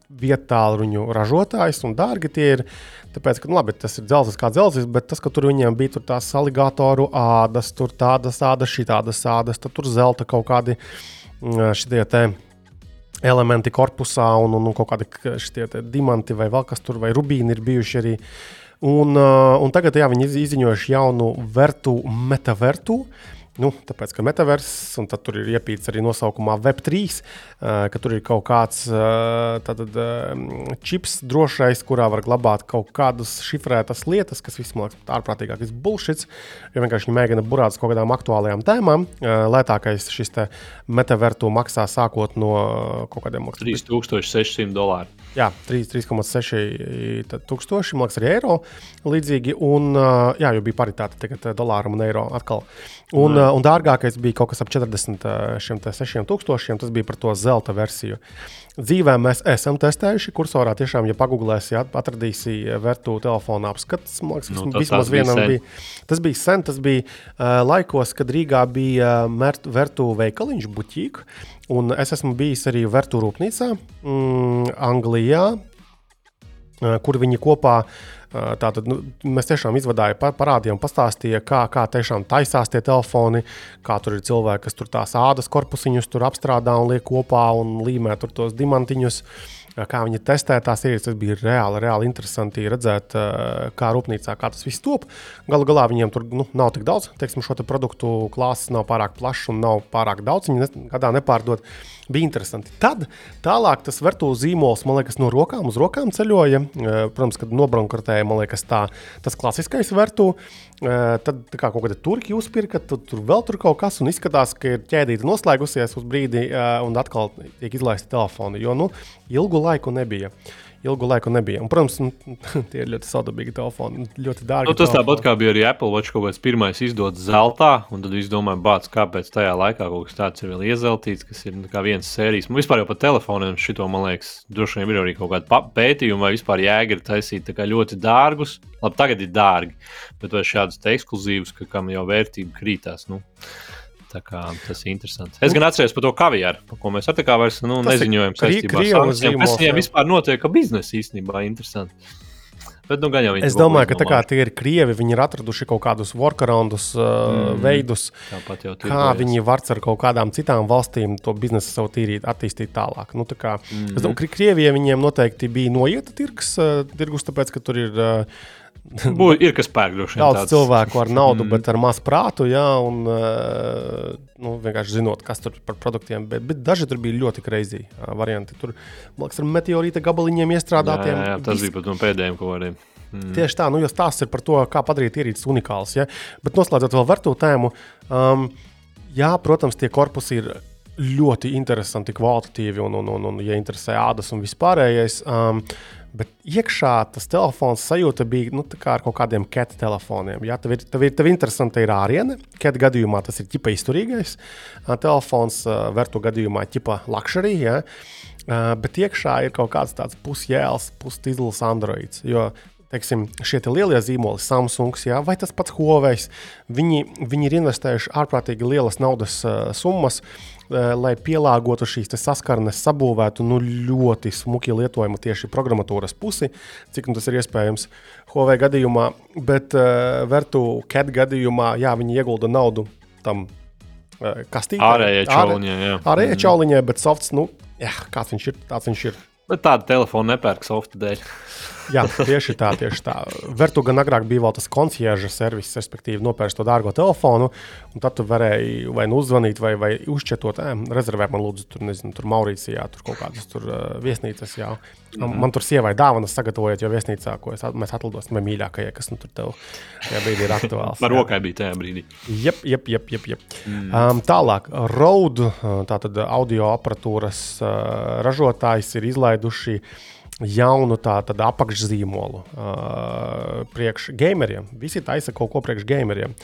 vietālu ražotājs, un dārgi tie ir. Tāpēc, ka nu, labi, tas ir dzelzs kā dzelzs, bet tas, ka tur viņiem bija tur tās aligatoru ādas, tur tādas ādas, šī tādas ādas, tad tur zelta kaut kādi šitie te elementi korpusā un, un, un kaut kādi šitie te diamanti vai vēl kas tur, vai rubīni ir bijuši arī. Un, uh, un tagad jā, viņi iz- izziņojuši jaunu vertu, metavertu. Nu, tāpēc, ka metavers, un tad tur ir iepīts arī nosaukumā Web3, uh, ka tur ir kaut kāds tātad, čips drošais, kurā var glabāt kaut kādas šifrētas lietas, kas vismaz ārprātīgākais bullshits, jo vienkārši viņi mēģina burāt uz kaut kādām aktuālajām tēmām. Lētākais šis te metavertu maksā sākot no kaut kādiem maksām. 3600 dolāri. Jā, 3 3,6 tūkstoši, man liekas, arī eiro. Līdzīgi, un, jā, jau bija paritāte tagad dolāram un eiro atkal. Un, ā, un dārgākais bija kaut kas ap 40 ā, šiem te 6 tūkstošiem, tas bija par to zelta versiju. Dzīvē mēs esam testējuši, kursorā tiešām, ja pagūglēsi, atradīsi vērtu telefonu apskats. Man liekas, Nu, vismaz vienam bija. Tas bija sen, tas bija uh, laikos, kad Rīgā bija uh, vērtu veikaliņš, buļķīgs. Un es esmu bijis arī vērtu rūpnīcā, mm, Anglijā, uh, kur viņi kopā. uh, Tātad, nu, mēs tiešām izvadājām, pa- parādījām, pastāstījām, kā, kā tiešām taisās tie telefoni, kā tur ir cilvēki, kas tur tās ādas korpusiņus apstrādā un liek kopā un līmē tur tos diamantiņus. Kā viņi testē tās ierīces, tas bija reāli, reāli interesanti redzēt, kā rūpnīcā kā tas viss top. Galu galā viņiem tur nu, nav tik daudz, teiksim, šo te produktu klāsts nav pārāk plašs un nav pārāk daudz. Viņi gadā nepārdod. Bija interesanti. Tad tālāk tas virtuāls zīmols, man liekas, no rokām uz rokām ceļoja. Eh, Protams, kad nobrankartēja, man liekas, tā, tas klasiskais virtuāls. Tad tā kā kaut kāda turki uzpirka, tad tur vēl tur kaut kas un izskatās, ka ir ķēdīte noslēgusies uz brīdi eh, un atkal tiek izlaista telefoni. Jo nu, ilgu laiku nebija. Ilgu laiku nebija. Un, protams, nu, tie ir ļoti sadabīgi telefoni. Ļoti dārgi. Nu, tas telefoni. tāpat kā bija arī Apple Watch kaut kāds pirmais izdots zeltā, un tad viss domāja, bāc, kāpēc tajā laikā kaut kas tāds ir vēl iezeltīts, kas ir nu, kā viens sērijas. Nu, vispār jau par telefoniem šito, man liekas, droši vien ir arī kaut kāda pētījuma, vai vispār jēga ir taisīt ļoti dārgus. Labi, tagad ir dārgi, bet vai šādus ekskluzīvus, ka kam jau vērtība krītās. Nu. Tā kā Tas ir interesanti. Es gan atceros par to kaviāru, par ko mēs ar tā kā vairs nu, Tas neziņojam. Kas viņiem vispār notiek, ka biznesa īstenībā ir interesanti. Bet, nu, gan jau viņi Es to domāju, ka tā kā tie ir krievi, viņi ir atraduši kaut kādus workaroundus, uh, veidus, Tāpat jau kā viņi var ar kaut kādām citām valstīm to biznesu savu tīrīt, attīstīt tālāk. Nu, tā kā, mm. Es domāju, ka Krievijai viņiem noteikti bija noieta tirgus, uh, tirgus tāpēc, ka tur ir uh, Bū, ir kas pērk droši vien. daudz tāds- cilvēku ar naudu, mm. bet ar maz prātu, jā, un uh, nu, vienkārši zinot, kas tur par produktiem. Bet, bet daži tur bija ļoti kreizī uh, varianti. Tur, man liekas, ar meteorīta gabaliņiem iestrādātiem. jā, jā, tas Viss bija pat no pēdējiem kaut kādiem. Mm. Tieši tā, nu, jo stāsts ir par to, kā padarīt ierīces unikāls. Ja? Bet noslēdzot vēl to tēmu, um, jā, protams, tie korpusi ir ļoti interesanti, kvalitatīvi un, un, un, un ja interesē ādas un vispārējais. Um, Bet iekšā tas telefons sajūta bija nu, kā ar kaut kādiem cat telefoniem. Jā, tev ir, tev ir, tev ir interesanti ir āriene. Cat gadījumā tas ir ķipa izturīgais. Telefons vertu gadījumā ķipa luxury. Jā. Bet iekšā ir kaut kāds tāds pusjēls, pustīzls androids. Jo teiksim, šie te lielie zīmoli, Samsungs jā, vai tas pats Huawei, viņi, viņi ir investējuši ārprātīgi lielas naudas uh, summas, uh, lai pielāgotu šīs saskarnes, sabūvētu nu, ļoti smuki lietojumu tieši programmatūras pusi, cik nu, tas ir iespējams Huawei gadījumā. Bet uh, Vertu Cat gadījumā, jā, viņi iegulda naudu tam uh, kastītē. Ārējie čauliņi, jā. Ārējie čauliņai, bet softs, nu, jā, kāds viņš ir, tāds viņš ir. Bet tādu telefonu nepērk softa dēļ. Jā, tieši tā, tieši tā. Vertu gan agrāk bija vēl tas concierge servis, respektīvi, nopērst to dārgo telefonu, un tad tu varēji vai nu uzzvanīt, vai, vai uzčetot, eh, rezervēt man, lūdzu, tur, nezinu, tur Maurīcijā, tur kaut kādas tur uh, viesnīcas. Jā. Mm. Man tur sievai dāvanas sagatavojot, jo viesnīcā, ko es, at- mēs atlidosim mīļākajai, kas nu tur tev tajā brīdī ir aktuāls. Ar rokai bija tajā brīdī. Jep, jep, jep, jep, jep. Mm. Um, tālāk, Rode, uh, tātad audio aparatūras uh, ražotājs, ir izlaiduši jaunu tātad apakšzīmolu uh, priekš gameriem. Visi taisa kaut ko priekš gameriem.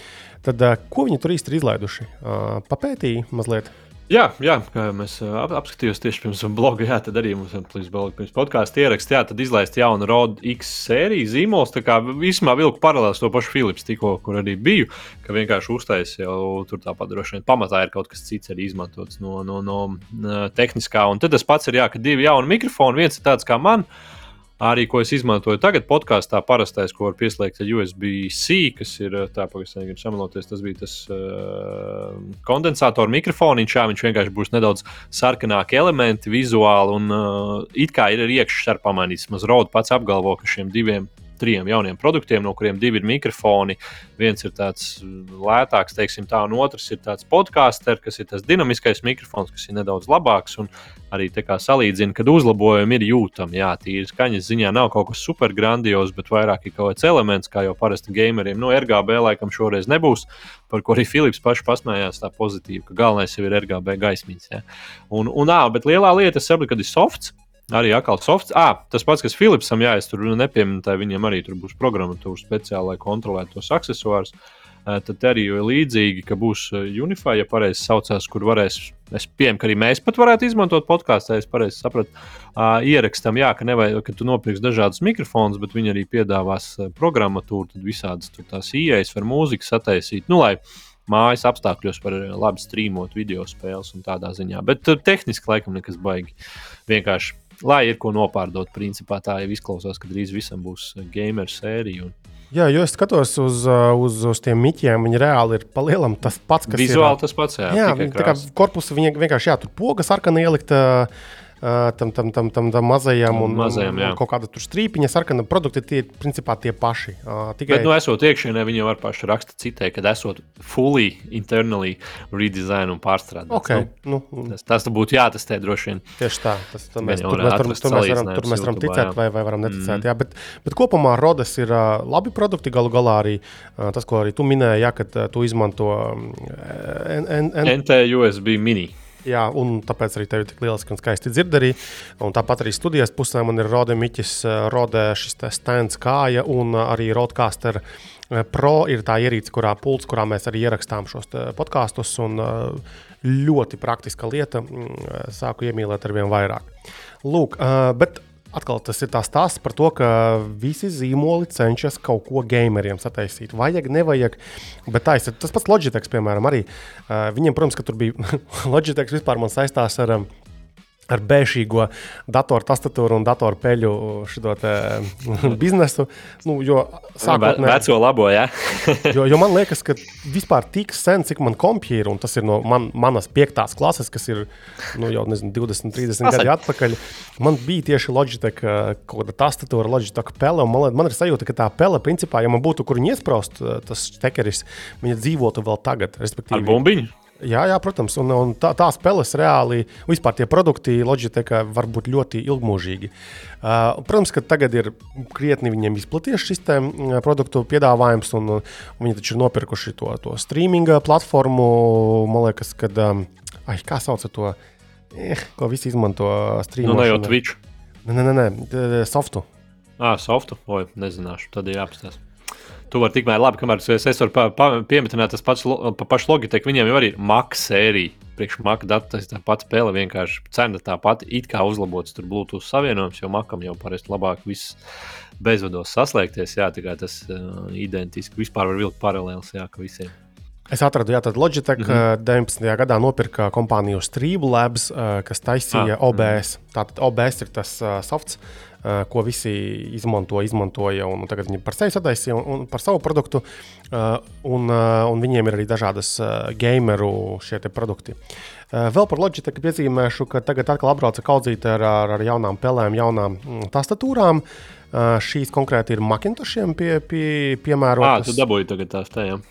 Tad, uh, ko viņi tur īsti ir izlaiduši? Uh, papētīja mazliet. Jā, jā, kā mēs ap, apskatījāmies tieši pirms bloga, jā, tad arī mums bija pirms podkāstu ierakstā, jā, tad izlaist jaunu Rode X sēriju zīmols. Tā kā vismā vilku paralēli to pašu Philips, tikko, kur arī biju, ka vienkārši uztaisīja jau tur tāpat droši vien pamatā ir kaut kas cits arī izmantots no, no, no, tehniskā. Un tad tas pats ir, jā, ka divi jauni mikrofoni, viens ir tāds kā man. Arī ko es izmantoju tagad, podkāstā, parastais, ko var pieslēgt ar USB-C, kas ir tā, pagaidām, negribu samaloties. Tas bija tas uh, kondensātora mikrofoniņš, jā, viņš vienkārši būs nedaudz sarkanāki elementi, vizuāli, un uh, it kā ir iekšā ar pamanīts. Maz Rauds pats apgalvo, ka šiem diviem trim jauniem produktiem, no kuriem divi ir mikrofoni. Viens ir tāds lētāks, teiksim, tā, un otrs ir tāds podkāsters, kas ir tas dinamiskais mikrofons, kas ir nedaudz labāks. Arī tā kā salīdzina, kad uzlabojumi ir jūtami. Jā, tīri skaņas ziņā nav kaut kas super grandios, bet vairāk ir kaut kāds elements, kā jau parasti gameriem. No RGB laikam šoreiz nebūs, par ko arī Filips pašs pasmējās tā pozitīvi, ka galvenais jau ir RGB gaismiņas. Jā. Un, un, ā, bet lielā lieta, es saprotu, kad ir softs. Arī atkal softs. Ah, tas pats, kas Filipsam, jā, es tur nepieminu, tā viņam arī tur būs programmatūra speciāli, lai kontrolētu tos accessorus. Tad arī ir līdzīgi, ka būs Unify, ja pareizi saucās, kur varēs. Es pieņemu, ka arī mēs pat varētu izmantot podkāstu, ja es pareizi sapratu. Ierakstam, jā, ka nevajag, ka tu nopirksi dažādus mikrofonus, bet viņi arī piedāvās programmatūru, tad visādas tur tās ieejas var mūziku sataisīt. Nu, lai mājas apstākļos var labi strīmot video spēles un tādā ziņā. Bet tehniski laikam nekas baigi. Vienkārši lai ir ko nopārdot. Principā tā jau izklausās, ka drīz visam būs gamer sērija. Un... Jā, jo es skatos uz, uh, uz, uz tiem miķiem, viņi reāli ir palielam tas pats, kas Vizuāli ir. tas pats, jā. Jā, viņi tā kā korpusu viņi vienkārši jā, tur pogas sarkana ielikt. Uh, Tam, tam, tam, tam, tam mazajam un, Mazajam, un, jā. un kaut kāda tur strīpiņa, sarkana produkti tie principā tie paši. Uh, tikai Bet, nu, esot iekšienē, viņi var paši raksta citai, kad esot fully internally redesign un pārstrādāt. okay, nu, nu, Tas, tas būtu jātestē droši vien. Tieši tā. Tas, tā mēs, tur, mēs, tur, tur, mēs varam, tur mēs varam ticēt, jā. vai, vai varam neticēt. Mm. Jā, bet, bet kopumā Rodas ir uh, labi produkti. Galu galā arī uh, tas, ko arī tu minēji, ja, kad uh, tu izmanto N, NT USB mini. Jā, un tāpēc arī tev ir tik lieliski un skaisti dzird arī. Un tāpat arī studijas pusē man ir Rode Miķis, Rode šis te stands kāja un arī Rodecaster Pro ir tā ierīce, kurā pults, kurā mēs arī ierakstām šos podkastus. Ļoti praktiska lieta. mm, Sāku iemīlēt ar vien vairāk. Lūk, bet Atkal tas ir tās stāsts par to, ka visi zīmoli cenšas kaut ko gameriem sataisīt. Vajag, nevajag. Bet tā tas pats Logitech, piemēram, arī. Viņiem, protams, ka tur bija Logitech vispār man saistās ar. Um, ar bēšīgo datoru tastatūru un datoru peļu šo biznesu. Nu, jo, sākotnē, veco labo, ja? jo, jo man liekas, ka vispār tik sen, cik man kompija ir, un tas ir no man, manas piektās klases, kas ir nu, jau nezinu, 20, 30 gadi atpakaļ, man bija tieši Logitech kaut kāda tastatūra, Logitech pele. Man, man ir sajūta, ka tā pele, principā, ja man būtu kur iesprāst tas stekeris, viņa dzīvotu vēl tagad. Ar bumbiņu? Jā, jā, protams, un, un tā, tā spēles reāli, vispār tie produkti Logitech var būt ļoti ilgmūžīgi. Uh, protams, ka tagad ir krietni viņiem izplatījies šis te, uh, produktu piedāvājums, un, un viņi taču ir nopirkuši to, to streaming platformu. Man liekas, ka, um, ai, kā sauc to, eh, ko visi izmanto streaming. Nu, ne jau Twitch. Nē, nē, nē, softu. Ah, softu, oi, nezināšu, tad ir jāapstāsta. Tu vari tikmēr labi, kamēr es, es varu pa, pa, pieminēt tas pats pa pašu Logitech. Viņiem jau ir Mac sērija. Priekš Mac datu tas tā pats spēle, vienkārši cena tā pati. It kā uzlabots tur Bluetooth savienojums, jo Macam jau parasti labāk viss bezvados saslēgties. Jā, tikai tas uh, identiski vispār var vilkt paralēlus, jā, ka visiem. Es atradu, ka Logitech mm -hmm. 19. gadā nopirka kompāniju Streamlabs, kas taisīja ah, OBS. Mm. Tātad OBS ir tas uh, softs, Eh, ko visi izmanto, izmantoja, un tagad viņi par sevi sataisīja un, un par savu produktu. Un, un viņiem ir arī dažādas gameru šie produkti. Vēl par Logitech piezīmēšu, ka tagad atkal apbrauca kaudzīt ar, ar, ar jaunām pelēm, jaunām tastatūrām. Uh, šīs konkrēti ir Macintoshiem pie, pie, piemērotas. Ah, tu dabūji tagad tās tējām.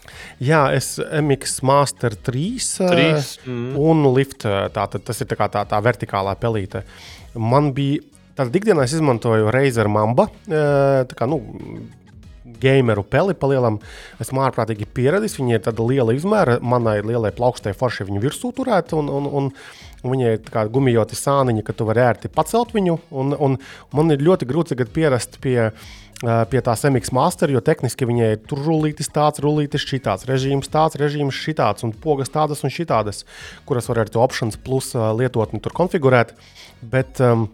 Jā, es MX Master 3, 3 mm. un Lift. Tātad tas ir tā, tā, tā vertikālā pelīte. Man bija Tātad ikdienā es izmantoju Razer Mamba. Kā, nu, gameru peli palielam. Esmu ārprātīgi pieradis. Viņa ir tāda liela izmēra, manai lielai plaukstai forši viņu virsū turēt. Un, un, un, viņai ir tāda gumijoti sāniņa, ka tu vari ērti pacelt viņu. Un, un man ir ļoti grūti pierast pie, pie tās MX Master, jo tehniski viņai ir tur rullītis tāds, rullītis šitāds, režīms tāds, režīms šitāds un pogas tādas un šitādas, kuras var ar to options plus lietotni tur konfigurēt. Bet, um,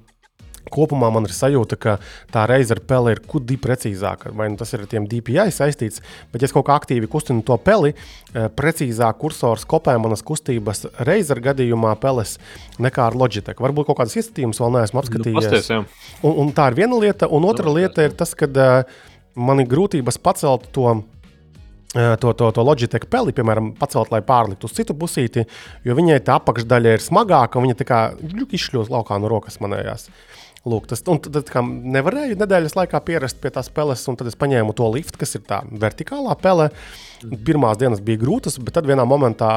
Kopumā man ir sajūta, ka tā Razer pele ir kudi precīzāka. Vai nu tas ir ar tiem DPI saistīts, bet, ja es kaut kā aktīvi kustinu to peli, eh, precīzāk kursors kopē manas kustības Razer gadījumā peles nekā ar Logitech. Varbūt kaut kādas iestatījums vēl neesmu apskatījies. Nu, pasties, un, un tā ir viena lieta, un otra nu, lieta ir tas, ka uh, man ir grūtības pacelt to eh, to, to, to Logitech peli, piemēram, pacelt, lai pārliktu uz citu pusīti, jo viņai tā apakšdaļa ir smagāka, un viņa tā kā izšļūst laukā no rokas manējās. Lūk, tas, un tad kā, nevarēju nedēļas laikā pierast pie tās peles, un tad es paņēmu to liftu, kas ir tā vertikālā pele. Pirmās dienas bija grūtas, bet tad vienā momentā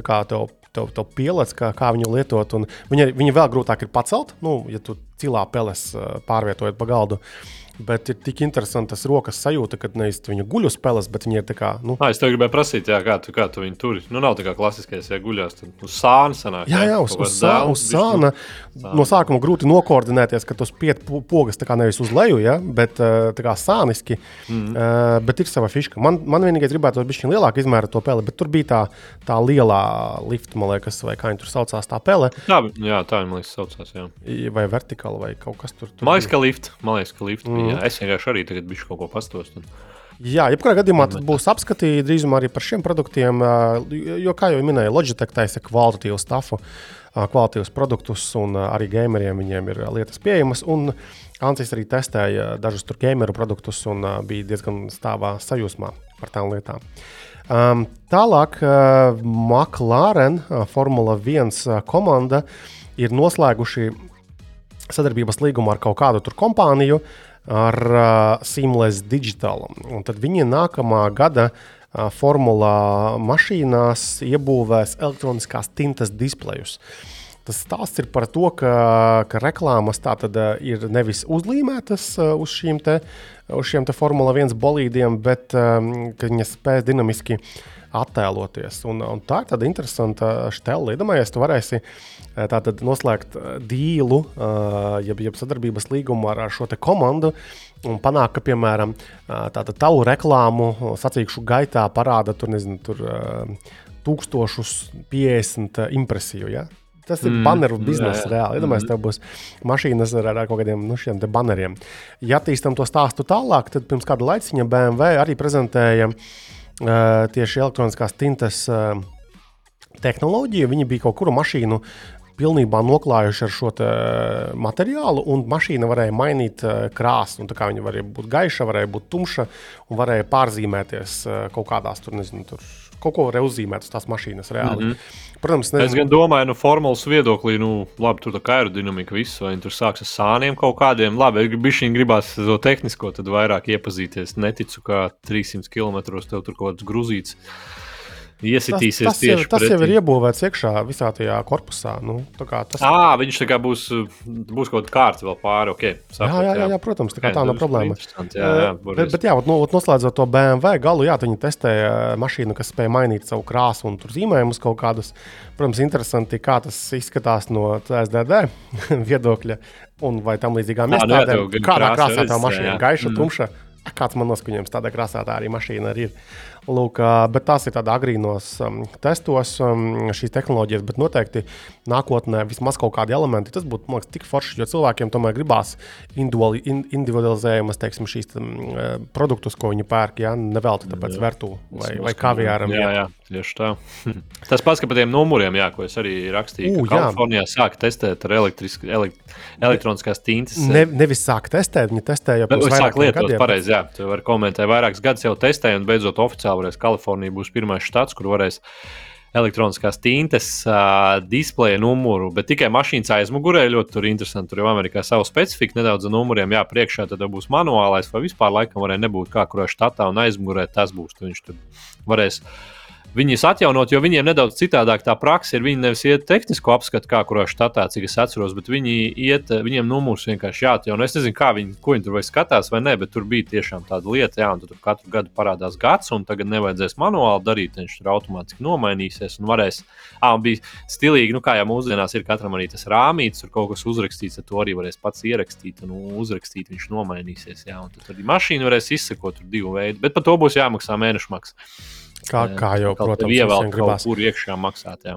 kā, tev, tev, tev pielādes, kā, kā viņu lietot. Viņa, viņa vēl grūtāk ir pacelt, nu, ja tu cilā peles pārvietojot pa galdu. Uh, Bet ir tik interesanti tas rokas sajūta, ka nevis viņu guļ uz peles, bet viņi ir tā kā. Nu... À, es tev gribēju prasīt, jā, kā, tu, kā tu viņu turi. Nu, nav tā kā klasiskais, ja guļās. Uz sāna sanāk. Jā, jā, uz, uz, sā, uz sāna. sāna. No sākuma grūti nokoordinēties, ka tas piet pogas tā kā nevis uz leju, ja, bet tā kā sāniski. Mm. Uh, bet ir sava fiška. Man, man vienīgais gribētu būt bišķiņ lielāka izmēra to peli, bet tur bija tā, tā lielā lifta, man liekas, vai kā viņi tur saucās, tā pele. Jā, jā tā, man liekas, saucās, jā. Vai vertikāla vai kaut kas tur. tur man liekas, ka lift. Man liekas, ka lift. Mm. Jā, es vienkārši arī tagad biju kaut ko pastostu. Jā, jebkurā gadījumā būs apskatīti drīzumā arī par šiem produktiem. Jo, kā jau minēju, Logitech taisa kvalitatīvu stafu, kvalitatīvus produktus, un arī gameriem viņiem ir lietas pieejamas. Un Ancis arī testēja dažus tur gameru produktus un bija diezgan stāvā sajūsmā par tām lietām. Um, tālāk, uh, McLaren uh, Formula 1 komanda ir noslēguši sadarbības līgumu ar kaut kādu kompāniju, uh, ar uh, Seamless Digital. Un tad viņi nākamā gada uh, formulā mašīnās iebūvēs elektroniskās tintas displejus. Tas stāsts ir par to, ka, ka reklāmas tātad ir nevis uzlīmētas uz šīm te, uz šiem te Formula 1 bolīdiem, bet um, viņas spēs dinamiski attēloties. Un, un tā ir tāda interesanta stela. Iedomājies, tu varēsi uh, tātad noslēgt dīlu, jeb, jeb sadarbības līgumu ar, ar šo komandu. Un panāk, ka, piemēram, tāda tavu reklāmu sacīkšu gaitā parāda tur, nezinu, tur 1050 impresiju. Ja? Tas ir mm, baneru biznesa reāli. Iedomājieties, tev būs mašīnas ar, ar kaut kādiem nu, šiem baneriem. Ja attīstam to stāstu tālāk, tad pirms kāda laiciņa BMW arī prezentēja uh, tieši elektroniskās tintes uh, tehnoloģiju. Viņi bija kaut kuru mašīnu pilnībā noklājuši ar šo materiālu, un mašīna varēja mainīt krāsu. Viņa varēja būt gaiša, varēja būt tumša, un varēja pārzīmēties kaut kādās tur, nezinu, tur kaut ko varēja uzzīmēt uz tās mašīnas reāli. Mm -hmm. Protams, nezinu. es gan domāju, nu, formulas viedoklī, nu, labi, tur tā kā aerodinamika viss, vai tur sāks ar sāniem kaut kādiem. Labi, ja bišķiņ gribās to tehnisko, tad vairāk iepazīties. Neticu, ka 300 km tev tur kaut kāds gruzīts iesitīsies tas, tas tieši jau, tas jau ir iebūvēts iekšā visā tajā korpusā. Nu, tas... À, viņš tā kā būs, būs kaut kāda kārta vēl pāri. Okay, saprat, jā, jā, jā, jā, protams, tā, tā nav problēma. Jā, jā, bet, bet, jā, no, noslēdzot to BMW galu, jā, viņi testēja mašīnu, kas spēja mainīt savu krāsu un zīmējumus kaut kādus. Protams, interesanti, kā tas izskatās no CSDD viedokļa un vai tam līdzīgām nu iestādēm. Kādā krāsā tā mašīna ir gaiša, mm. tumša. Kāds man noskaņojums tādā krāsā tā arī mašīna arī ir. Lūk, bet tās ir tādā agrīnos um, testos, um, šīs tehnoloģijas, bet noteikti nākotnē vismaz kaut kādi elementi. Tas būtu liekas, tik forši, jo cilvēkiem tomēr gribās individualizējumas, teiksim, šīs um, produktus, ko viņi pērk. Ja? Nevelti tāpēc vērtu vai, vai kaviāram. Jā, jā, tieši tā. Tas pats, par tiem numuriem, jā, ko es arī rakstīju, U, ka Kalifornijā sāk testēt ar elektriski, elekt, elektroniskās tintas. Ne, nevis sāk testēt, viņi testē jau pirms vairākiem gadiem. Pareizi, jā, tu vari komentēt, vairākus gadus jau testēja un beidzot oficiāli varēs. Kalifornija būs pirmais štats, kur varēs elektroniskās tintes uh, displeja numuru, bet tikai mašīnas aizmugurē ļoti tur interesanti. Tur jau Amerikā ir sava specifika, nedaudz ar numuriem. Jā, priekšā tad būs manuālais, vai vispār laikam varēja nebūt kā kurā štatā, un aizmugurē tas būs. Viņš tur varēs viņus atjaunot, jo viņiem nedaudz citādāk tā praksa ir. Viņi nevis iet tehnisko apskatu, kā kurā štatā, cik es atceros, bet viņi iet, viņiem numurs vienkārši jāatjauno. Es nezinu, kā viņi, ko viņi tur vai skatās vai nē, bet tur bija tiešām tāda lieta, jā, un tur katru gadu parādās gads, un tagad nevajadzēs manuāli darīt, viņš tur automātiski nomainīsies un varēs. Ah, un bija stilīgi, nu kā jau mūsdienās ir katram arī tas rāmītis, tur kaut kas uzrakstīts, to arī varēs pats ierakstīt un uzrakstīt, viņš nomainīsies. Jā, un tad arī mašīna varēs izsekot tur divu veidu, bet par to būs jāmaksā mēnešu maksa. Kā, kā jau, protams, ievēl kaut kur iekšā maksāt. Jā.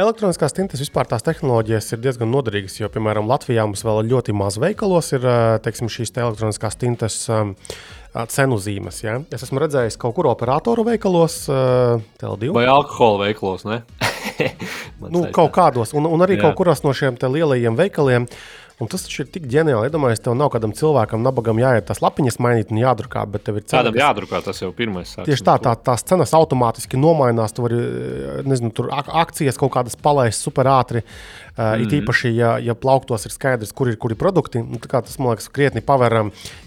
Elektroniskās tintes vispār tās tehnoloģijas ir diezgan noderīgas, jo, piemēram, Latvijā mums vēl ļoti maz veikalos ir teiksim, šīs te elektroniskās tintes. Um, cenu zīmes. Ja? Es esmu redzējis kaut kur operatoru veikalos, TL2. Vai alkohola veikalos, ne? nu, kaut kādos, un, un arī Jā. kaut kuros no šiem lielajiem veikaliem. Uh, Un tas ir tik ģeniāli. Iedomājieties, tev nav kādam cilvēkam, nabagam jāiet tās lapiņas mainīt un jādrukā, bet tev ir cena. Kādam jādrukā, tas jau pirmais. Tieši tā, tā, tās cenas automātiski nomainās. Tu vari, nezinu, tur akcijas kaut kādas palaist super ātri. Uh, mm. It īpaši, ja, ja plauktos ir skaidrs, kur ir kuri produkti, nu, tas man liekas, krietni paver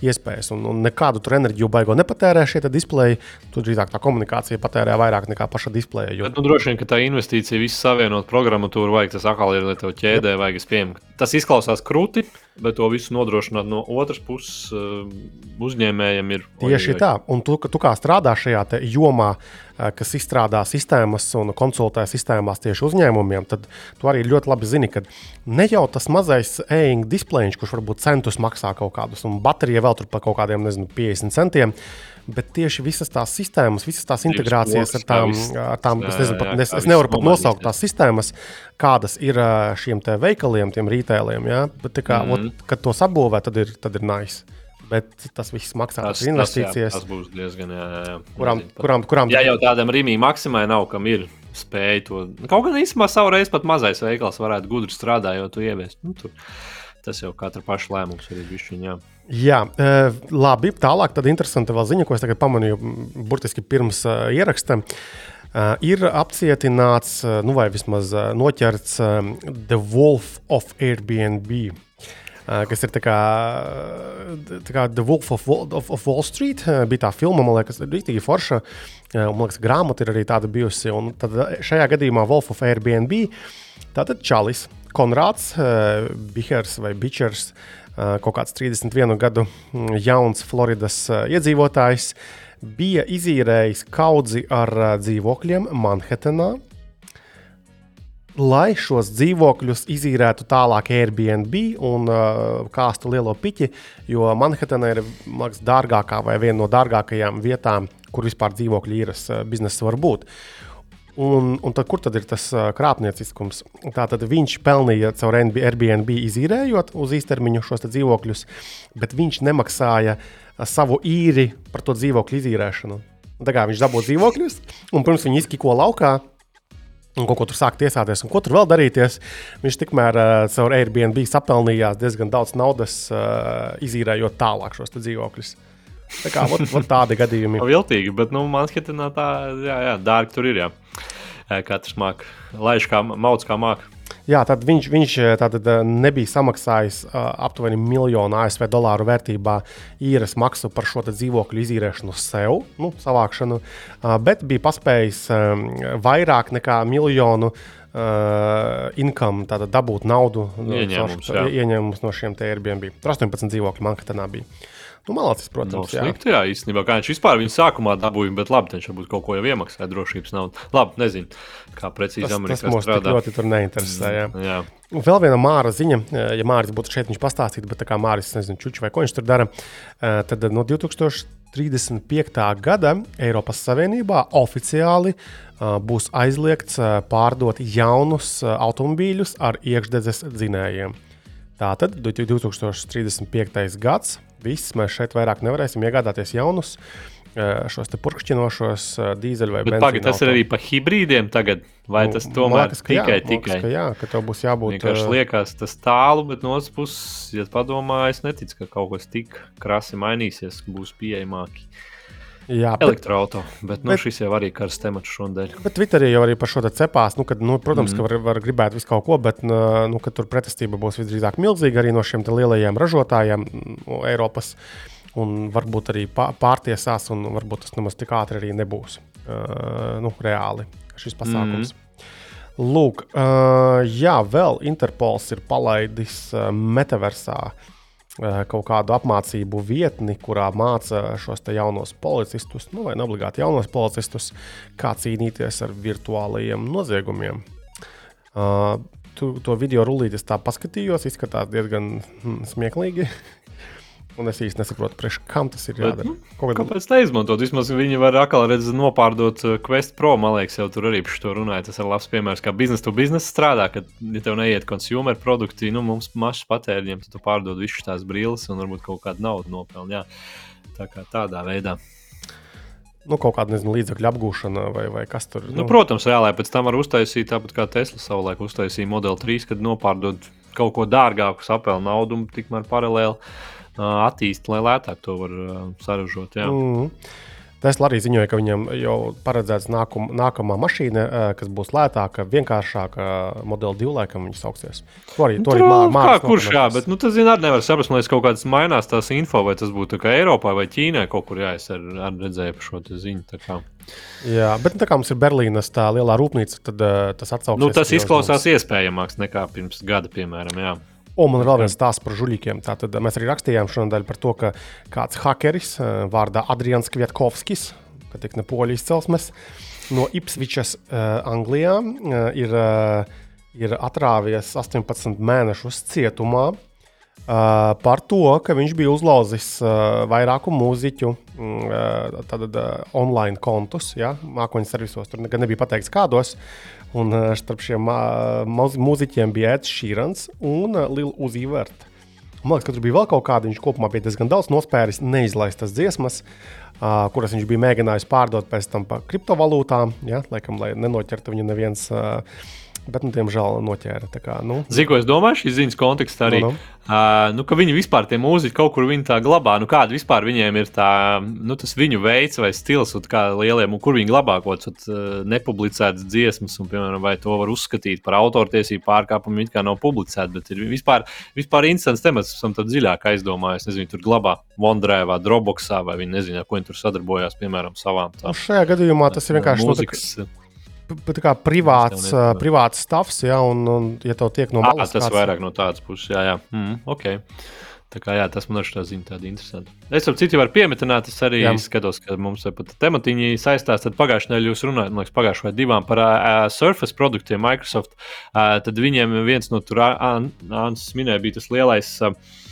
iespējas. Un, un nekādu tur enerģiju baigo nepatērē šie displeji. Tur drīzāk tā komunikācija patērē vairāk nekā paša displeja. Jo... Bet, nu, droši vien, ka tā investīcija visu savienot programmatūru vajag, tas atkal ir, lai tev ķēdē vajag spējami. Tas izklausās krūti, bet to visu nodrošināt no otras puses uh, uzņēmējiem ir. Tieši vai. tā, un tu, tu kā strādā šajā jomā, uh, kas izstrādā sistēmas un konsultē sistēmās tieši uzņēmumiem, tad tu arī ļoti labi zini, ka ne jau tas mazais e-ink displejs, kurš varbūt centus maksā kaut kādus, un baterija vēl tur par kaut kādiem, nezinu, 50 centiem bet tieši visas tās sistēmas, visas tās integrācijas ar tām, ar tām jā, es, nezinu, pat, es, es nevaru pat nosaukt tās sistēmas, kādas ir šiem veikaliem, tiem retailiem. Ja? Bet, kā, mm -hmm. ot, kad to sabūvē, tad ir, tad ir nice. Bet tas viss maksā tas, investīcijas. Tas, jā, tas būs diezgan. Jā, jā, kurām, kurām, kurām... Ja jau tādam rīmī maksimai nav, kam ir spēja to. Kaut gan īstenībā savreiz pat mazais veikals varētu gudri strādāt, jo tu ieviest. Nu, tur. Tas jau katra paša lēmums ir bišķiņā. Jā, e, labi. Tālāk, tad interesanti vēl ziņa, ko es tagad pamanīju burtiski pirms uh, ieraksta. Uh, ir apcietināts, uh, nu vai vismaz uh, noķerts uh, The Wolf of Airbnb. Kas ir tā kā, tā kā The Wolf of, of, of Wall Street. Bija tā filma, man liekas, rīktīgi forša. Man liekas, grāmata ir arī tāda bijusi. Un tad šajā gadījumā Wolf of Airbnb. Tātad Čalis, Konrāds, uh, Bihers vai Bičers, uh, kaut kāds 31 gadu jauns Floridas uh, iedzīvotājs, bija izīrējis kaudzi ar dzīvokļiem Manhetenā. Lai šos dzīvokļus izīrētu tālāk Airbnb un uh, kāstu lielo piķi, jo Manhetena ir liekas, dārgākā vai viena no dārgākajām vietām, kur vispār dzīvokļu īres biznesa var būt. Un, un tad, kur tad ir tas krāpnieciskums? Tātad viņš pelnīja caur Airbnb izīrējot uz īstermiņu šos dzīvokļus, bet viņš nemaksāja savu īri par to dzīvokļu izīrēšanu. Tā kā viņš dabūja dzīvokļus, un pirms viņi izkiko laukā, un kaut ko tur sāk tiesāties, un ko tur vēl darīties. Viņš tikmēr uh, caur Airbnb sapelnījās diezgan daudz naudas, uh, izīrējot tālāk šos dzīvokļus. Tā kā ot, ot tādi gadījumi. Viltīgi, bet nu, Manhetenā tā, jā, jā, dārgi tur ir. Jā. Katrs māca, laiž kā mauc kā māca. Jā, tad viņš, viņš tātad, nebija samaksājis uh, aptuveni miljonu ASV dolāru vērtībā īres maksu par šo dzīvokļu izīrēšanu sev, nu, savākšanu, uh, bet bija paspējis um, vairāk nekā miljonu uh, income, tātad dabūt naudu ieņēmums, no, ieņēmums no šiem Airbnb. Tur 18 dzīvokļu Manhetenā bija. Nu, Malācis, protams, jā. Slikti, jā, īstenībā, kā viņš vispār viņa sākumā dabūja, bet labi, viņš varbūt kaut ko jau iemaksāja drošības naudu. Labi, nezinu, kā precīzi Amerikā tas mums strādā. ļoti tur neinteresē. Jā. Mm, jā. Un vēl viena māra ziņa, ja Mārcis būtu šeit, viņš pastāstītu, bet tā kā Mārcis nezinu, čuči vai ko viņš tur dara, tad no 2035. gada Eiropas Savienībā oficiāli būs aizliegts pārdot jaunus automobīļus ar iekšdedzes dzinējiem. Tātad 2035. gads Viss mēs šeit vairāk nevarēsim iegādāties jaunus šos purkšķinošos dīzeļu vai benzīnu. Pagaid, tas ir arī par hibrīdiem tagad, vai nu, tas tomēr liekas, tikai jā, tikai? Liekas, ka jā, ka tev būs jābūt. Vienkārši liekas tas tālu, bet no otras puses, ja padomā, es neticu, ka kaut kas tik krasi mainīsies, būs pieejamāki. Jā, elektroautorāta, bet, nu, bet, šis jau arī karsts temats šodien. Bet Twitterī jau arī par šo cepās, nu, kad, nu, protams, mm. ka var, var gribēt visu kaut ko, bet nu, tur pretestība būs visdrīzāk milzīga arī no šiem lielajiem ražotājiem no Eiropas. Un varbūt arī pārtiesās, un varbūt tas nemaz tik ātri arī nebūs uh, nu, reāli šis pasākums. Mm. Lūk, uh, jā, vēl Interpols ir palaidis uh, metaversā uh, kaut kādu apmācību vietni, kurā māca šos jaunos policistus, nu, vai ne obligāti jaunos policistus, kā cīnīties ar virtuālajiem noziegumiem. Uh, tu, to video rullītis tā paskatījos, izskatās diezgan hm, smieklīgi. Un es īsti nesaprotu, priekš, kam tas ir jādara. Bet, nu, Kāpēc? Kāpēc tā izmantot? Vismaz viņi var atkal redzēt, nopārdot uh, Quest Pro. Man liekas, jau tur arī par to runāja. Tas ir labs piemērs, kā biznesa to biznesa strādā. Kad ja tev neiet konsumer produkti, nu mums mašas patēriņiem, tad tu pārdod visu tās brilles un varbūt kaut kādu naudu nopelni. Jā. Tā kā tādā veidā. Nu, kaut kāda nezinu, līdzekļu apgūšana vai, vai kas tur ir. Nu. Nu, protams, reālā pēc tam var uztaisīt tāpat kā Tesla savulaik uztaisīja Model 3, kad nopārdod kaut ko dārgāku, sapēlu naudu un tikmēr paralēli attīstīt, lai lētāk to var saražot. Jā. Mm -hmm. Tesla arī ziņoja, ka viņam jau paredzēts nākum, nākamā mašīna, kas būs lētāka, vienkāršāka modeli divu laikam viņa sauksies. To arī, to arī mā, mākslinieks. Kurš jā, bet nu, tas zina, nevar saprast, lai kaut kādas mainās tās info, vai tas būtu Eiropā vai Ķīnā kaut kur, jā, es ar, ar redzēju par šo ziņu. Jā, bet nu, tā kā mums ir Berlīnas tā lielā rūpnīca, tad uh, tas atsauksies. Nu, tas izklausās iespējamāks nekā pirms gada, piemēram. Jā. Un man ir vēl viens stāsts par žuļiem. Tātad mēs arī rakstījām šodien par to, ka kāds hakeris eh, vārdā Adrians Kvietkovskis, ka tik ne poļu izcelsmes, no Ipsvičas, uh, Anglijā, uh, ir, uh, ir atrāvies 18 mēnešus cietumā. Uh, par to, ka viņš bija uzlauzis uh, vairāku mūziķu uh, tātad, uh, online kontus, ja, mākoņu servisos. Tur gan nebija pateikts, kādos. Un uh, starp šiem mūziķiem bija Eds Šīrans un uh, Lila Uzīverta. Man liekas, ka tur bija vēl kaut kāda. Viņš kopumā bija diezgan daudz nospēris neizlaistas dziesmas, uh, kuras viņš bija mēģinājis pārdot pēc tam par kriptovalūtām. Ja, laikam, lai nenoķertu viņu neviens. Uh, Bet, nu, diemžēl, noķēra. Kā, nu. Zinu, ko es domāju, šīs ziņas kontekstā arī. No, no. Uh, nu, ka viņi vispār tie mūziķi kaut kur viņi tā glabā. Nu, kāda vispār viņiem ir tā, nu, tas viņu veids vai stils, un kā lieliem, un kur viņi glabā kaut kādas uh, nepublicētas dziesmas, un, piemēram, vai to var uzskatīt par autortiesību pārkāpumu, it kā nav publicēta, bet ir vispār, vispār interesants temats, esam tad dziļāk aizdomājies. Nezinu, tur glabā OneDrive, Dropboxā, vai viņi nezina, ko viņi tur sadarbojās, piemēram, savām. Tā, nu, šajā gadījumā tas ir vienkārši mūzikas. Notika kā privāts, uh, privāts stāvs, ja, un, un, ja tev tiek no malas, tas kāds... vairāk no tādas puses, jā, jā. Mm, okay. Tā kā, jā, tas man arī šķiet tādi interesanti. Es ar citu varu piemetināt, es arī jā. skatos, ka mums pat tematiņi saistās. Tad pagājušajā nedēļā jūs runājat, man liekas, pagājušajā vai divām par uh, Surface produktiem Microsoft. Uh, tad viņiem viens no tur, Ants minēja, bija tas lielais. Uh,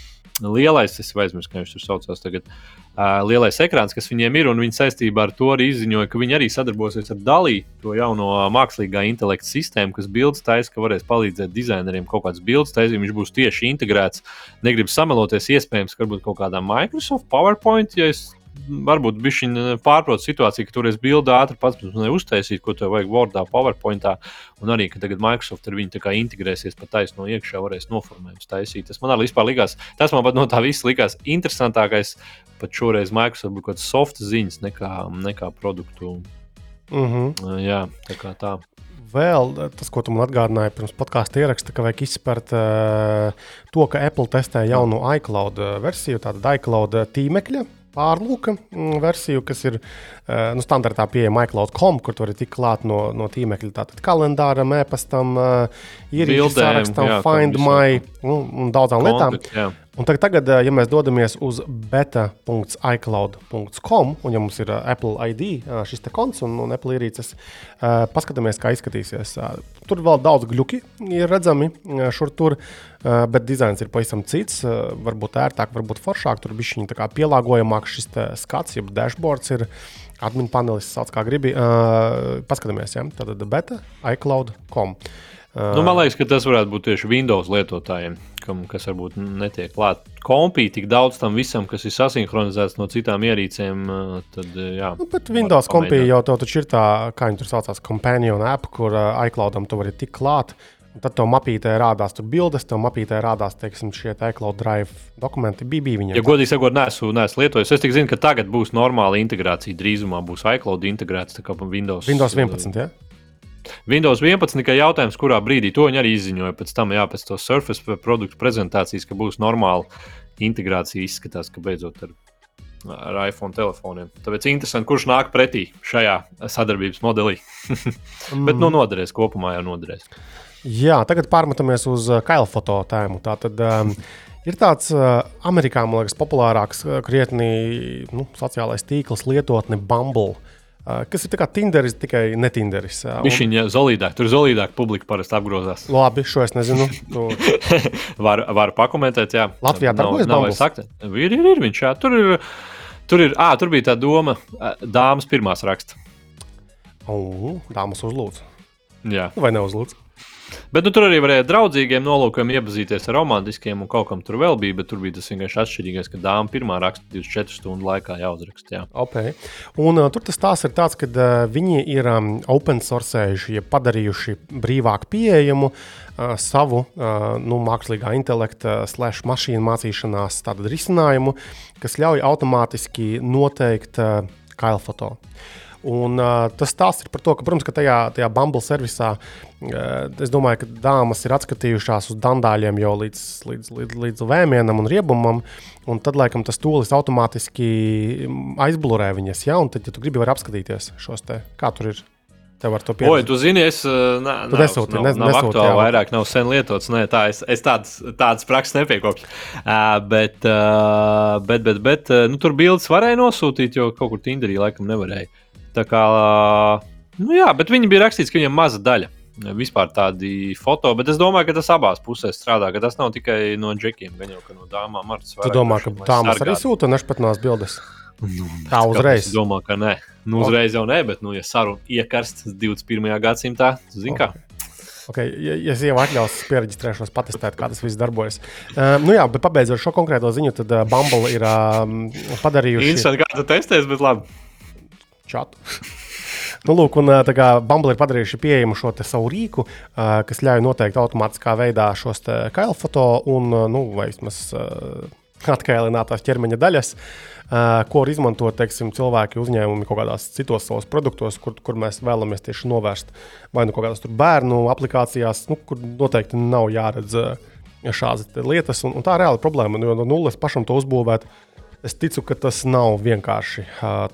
lielais, es aizmirsu, kā viņš tur saucās tagad, uh, lielais ekrāns, kas viņiem ir, un viņi saistībā ar to arī izziņoja, ka viņi arī sadarbosies ar Dalī, to jauno mākslīgā intelekta sistēmu, kas bildes taisa, ka varēs palīdzēt dizaineriem kaut kādas bildes taisīt. Viņš būs tieši integrēts. Negribu sameloties, iespējams, ka varbūt kaut kādā Microsoft PowerPoint, ja es varbūt bija pārprot situācija, ka tur es bildi ātri pats neuztaisīju, ko tev vajag Wordā, PowerPointā. Un arī, ka tagad Microsoft ar viņu integrēsies pat taisno iekšā, varēs noformējumus taisīt. Tas man arī vispār likās, tas man pat no tā viss likās interesantākais. Pat šoreiz Microsoft bija kaut kāds soft ziņas nekā, nekā produktu. Mm -hmm. Jā, tā kā tā vēl tas, ko tu man atgādināji pirms podkāstu ieraksta, ka vajag izspērt uh, to, ka Apple testē jaunu iCloud versiju, tādu iCloud tīmekļa pārlūka mm, versiju, kas ir uh, nu, standartā pieejama iCloud.com, kur tu vari tikt klāt no, no tīmekļa, tātad kalendāram, e-pastam, uh, ierīču sārakstam, Find My un, un daudzām lietām. Jā. Un tagad, tagad, ja mēs dodamies uz beta.icloud.com, un ja mums ir Apple ID, šis konts un, un Apple ierīces, paskatāmies, kā izskatīsies. Tur vēl daudz gluži ir redzami šur tur, bet dizains ir pavisam cits. Varbūt ērtāk, varbūt foršāk, tur bija šī pielāgojamāk šis skats, jeb dashboards ir. Admin panelis sauc kā gribi. Paskatāmies, ja? tad beta.icloud.com. Nu, man liekas, ka tas varētu būt tieši Windows lietotājiem kam, kas varbūt netiek klāta. Kompī tik daudz tam visam, kas ir sasinhronizēts no citām ierīcēm. Tad, jā, nu, bet Windows kompī jau taču ir tā, kā viņi tur saucās, companion app, kur uh, iCloudam tu vari tikt klāt. Tad tev mapītē rādās tur bildes, tev mapītē rādās, teiksim, šie iCloud drive dokumenti. Bija viņam. Ja godīgi sakot, neesmu, neesmu lietojis. Es tikai zinu, ka tagad būs normāla integrācija. Drīzumā būs iCloud integrēts, tā kā Windows. Windows 11, ja? Windows 11 tikai jautājums, kurā brīdī to viņi arī izziņoja. Pēc tam, jā, pēc to Surface produktu prezentācijas, ka būs normāla integrācija, izskatās, ka beidzot ar, ar iPhone telefoniem. Tāpēc interesanti, kurš nāk pretī šajā sadarbības modelī. Bet nu, noderēs kopumā jau noderēs. Jā, tagad pārmetamies uz uh, kaila foto tēmu. Tātad, um, ir tāds uh, Amerikā, man liekas, populārāks, uh, krietni nu, sociālais tīkls, lietotne Bumble. Uh, kas ir Tinderis, tikai ne Tinderis. Viņš ir zelīdāk, tur zelīdāk publika parasti apgrozās. Labi, šo es nezinu. Tu... var, var pakomentēt, jā. Latvijā darbojas Bumble. Ir, ir, ir viņš, jā. Tur ir, tur ir, ā, tur bija tā doma, dāmas pirmās raksta. O, dāmas uzlūdz. Jā. Vai neuzlūdz? Bet nu, tur arī varēja draudzīgiem nolūkiem iepazīties ar romantiskiem, un kaut kam tur vēl bija. Bet tur bija tas vienkārši atšķirīgais, ka dāma pirmā raksta 24 stundu laikā jāuzraksta. Jā. Okay. Un, uh, tur tas tās ir tāds, ka uh, viņi ir um, open sourceējuši, ja padarījuši brīvāk pieejamu uh, savu uh, nu, mākslīgā intelekta, uh, slash mašīnu mācīšanās risinājumu, kas ļauj automātiski noteikt uh, kailfoto. Un, uh, tas stāsts ir par to, ka, protams, ka tajā, tajā Bumble servisā uh, es domāju, ka dāmas ir atskatījušās uz dandāļiem jau līdz, līdz, līdz, līdz vēmienam un riebumam. Un tad, laikam, tas tūlis automātiski aizblurē viņas. Ja? Un tad, ja tu gribi, var apskatīties šos te, kā tur ir. Tev ar to pieredzi. Oi, tu zini, es ne, tu nesūti, nav, nav aktuāli, vairāk nav sen lietots. Nē, tā, es, es tādas, tādas prakses nepiekopju. Uh, bet, uh, bet, bet, bet uh, nu, tur bildes varēja nosūtīt, jo kaut kur Tinderī laikam nevarēja. Tā kā, nu jā, bet viņi bija rakstīts, ka viņiem maza daļa. Vispār tādi foto, bet es domāju, ka tas abās pusēs strādā. Ka tas nav tikai no džekiem, gan jau no dāmām. Tu domā, ka dāmas arī sūta nešpatnās bildes? Nu, tā uzreiz. Es domāju, ka nē. Nu, uzreiz jau nē, bet, nu, ja saruna iekarsts 21. gadsimtā, zini, kā. Okay, ja, ja es jau atļaušu pierakstīt, patestēt, kā tas viss darbojas. Uh, nu jā, bet pabeidzot šo konkrēto ziņu, tad uh, Bumble ir um, padarījuši. Interesanti, kā tu testēsi, bet labi čatu. nu, lūk, un kā, Bumble ir padarījuši pieejamu šo savu rīku, kas ļauj noteikt automātiskā veidā šos kaila foto un, nu, vai vismaz atkailinātās ķermeņa daļas, ko var izmantot teiksim, cilvēki, uzņēmumi kaut kādās citos savos produktos, kur, kur mēs vēlamies tieši novērst vai nu kaut kādās bērnu aplikācijās, nu, kur noteikti nav jāredz šādas lietas. Un, un tā ir reāla problēma, jo no nulles pašam to uzbūvēt. Uh, Es ticu, ka tas nav vienkārši.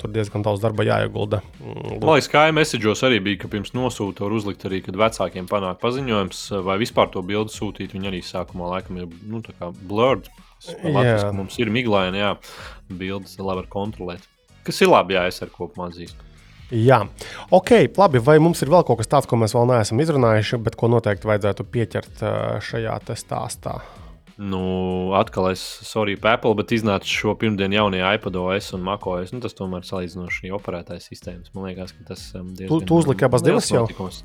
Tur diezgan daudz darba jāiegulda. Mm, liekas, kā iMessage'os arī bija, ka pirms nosūta var uzlikt arī, kad vecākiem panāk paziņojums, vai vispār to bildi sūtīt. Viņi arī sākumā laikam ir nu, blurred. Latvijas, mums ir miglaini, jā, bildes labi var kontrolēt. Kas ir labi, ja es ar kopumā atzīstu. Jā, ok, labi. Vai mums ir vēl kaut kas tāds, ko mēs vēl neesam izrunājuši, bet ko noteikti vajadzētu pieķert šajā stāstā? Nu, atkal es, sorry, Apple, bet iznāca šo pirmdienu jaunie iPadOS un MacOS. Nu, tas tomēr salīdzinoši operētājs sistēmas. Man liekas, ka tas um, diezgan. Tu, tu uzliki abas divas jau? Notikums.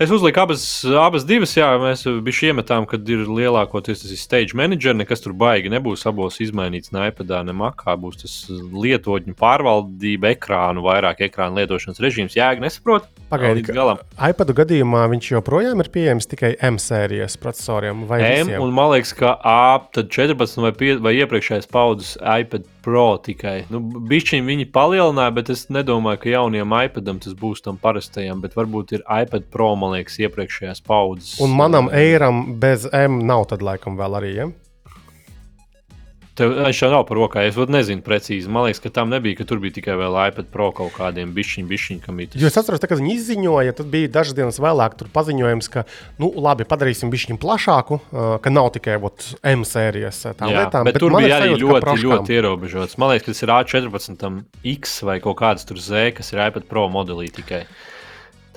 Es uzliku abas, abas divas, jā, mēs bijām iemetām, kad ir lielākoties tas ir stage manager, nekas tur baigi nebūs. Abos izmainīts ne iPadā, ne makā. Būs tas lietotņu pārvaldība, ekrānu, vairāk ekrānu lietošanas režīms. Jēga nesaprot. Pagaidiet, ka iPadu gadījumā viņš joprojām ir pieejams tikai M sērijas procesoriem. M, visiem? un man liekas, ka A, 14 vai, pie, vai iepriekšējais paudzes iPad Pro tikai. Nu, Bišķiņi viņi palielināja, bet es nedomāju, ka jaunajam iPadam tas būs tam parastajam, bet varbūt ir iPad Pro, man liekas, iepriekšējās paudzes. Un manam eiram bez M nav tad laikam vēl arī. Ja? Tev jau nav par rokā. Es nezinu precīzi. Man liekas, ka tam nebija, ka tur bija tikai vēl iPad Pro kaut kādiem bišķiņiem, bišķiņiem, kam. Jo es atceros, kad viņi izziņoja, tad bija dažas dienas vēlāk tur paziņojums, ka, nu, labi, padarīsim bišķiņu plašāku, ka nav tikai ot, M sērijas tām Jā, lietām. Bet, bet tur bija arī sajūta, ļoti, ļoti ierobežots. Man liekas, ka tas ir A14, X vai kaut kāds tur Z, kas ir iPad Pro modelī tikai.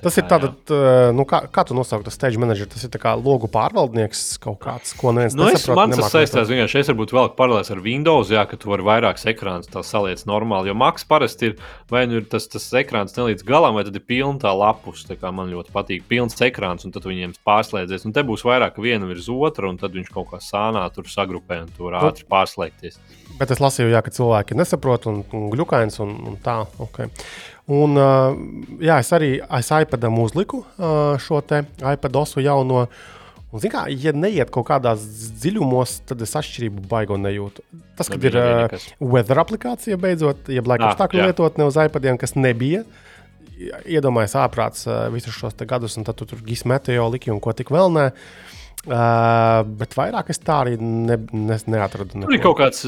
Tas ir tāds, nu, kā, kā tu nosauc, tas stage manager, tas ir kā logu pārvaldnieks kaut kāds, ko neviens nu, nesaprot. Man tas saistās, vienkārši es varbūt vēl paralēlis ar Windows, jā, ka tu vari vairākus ekrānus tā saliec normāli, jo Macs parasti ir, vai nu ir tas, tas ekrāns ne līdz galam, vai tad ir pilna tā lapus, tā kā man ļoti patīk, pilns ekrāns, un tad viņiem pārslēdzies, un te būs vairāk viena virs otra, un tad viņš kaut kā sānā tur sagrupē un tur nu, ātri pārslēgties. Bet es lasīju, jā, ka cilvēki nesaprot un, un glukains un, un tā. Okay. Un, jā, es arī aiz iPadam uzliku šo iPad osu jauno. Un, kā, ja neiet kaut kādās dziļumos, tad es atšķirību baigo nejūtu. Tas, kad ir uh, weather aplikācija beidzot, jeb laika ah, apstākļu lietotne uz iPadiem, kas nebija. Iedomājieties, ārprāts visus šos gadus, un tad tu tur gis meteo liki un ko tik vēl nē. Uh, Uh, bet vairāk es tā arī ne, ne, neatradu. Neko. Tur ir kaut kāds,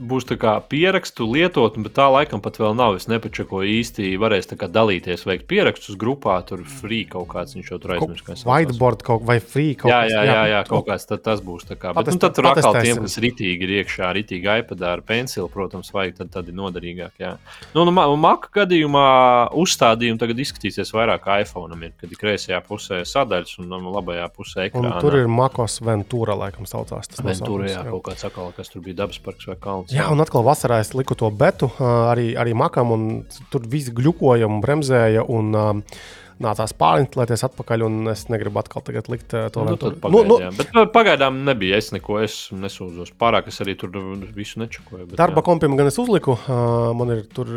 būs kā pierakstu lietot, bet tā laikam pat vēl nav. Es nepačakoju īsti, varēs dalīties, veikt pierakstus grupā, tur free kaut kāds viņš jau tur aizmirst. Whiteboard kaut vai free kaut kas. Jā, jā, jā, jā, kaut kāds tad tas būs. Kā, bet, nu, tad tur atkal tiem, kas ritīgi ir iekšā, ritīgi iPadā ar pensilu, protams, vajag, tad, tad ir noderīgāk. Jā. Nu, nu, Maka gadījumā uzstādījumi tagad izskatīsies vairāk iPhone, ir, kad ir kreisajā pusē sadaļas un labajā pusē ekrāna. Makos Ventura, laikam, saucās. Tas Ventura, jā, jā, kaut kāds sakal, kas tur bija dabas parks vai kalns. Jā, jā un atkal vasarā es liku to betu arī, arī makam, un tur viss gļukoja un bremzēja. Un, Nācās pārinstitulēties atpakaļ, un es negribu atkal likt to nu, tur. Nu, nu, bet pagaidām nebija es neko, es nesūdzos. Pārāk es arī tur visu nečakoju. Bet, darba kompim gan es uzliku. Man ir tur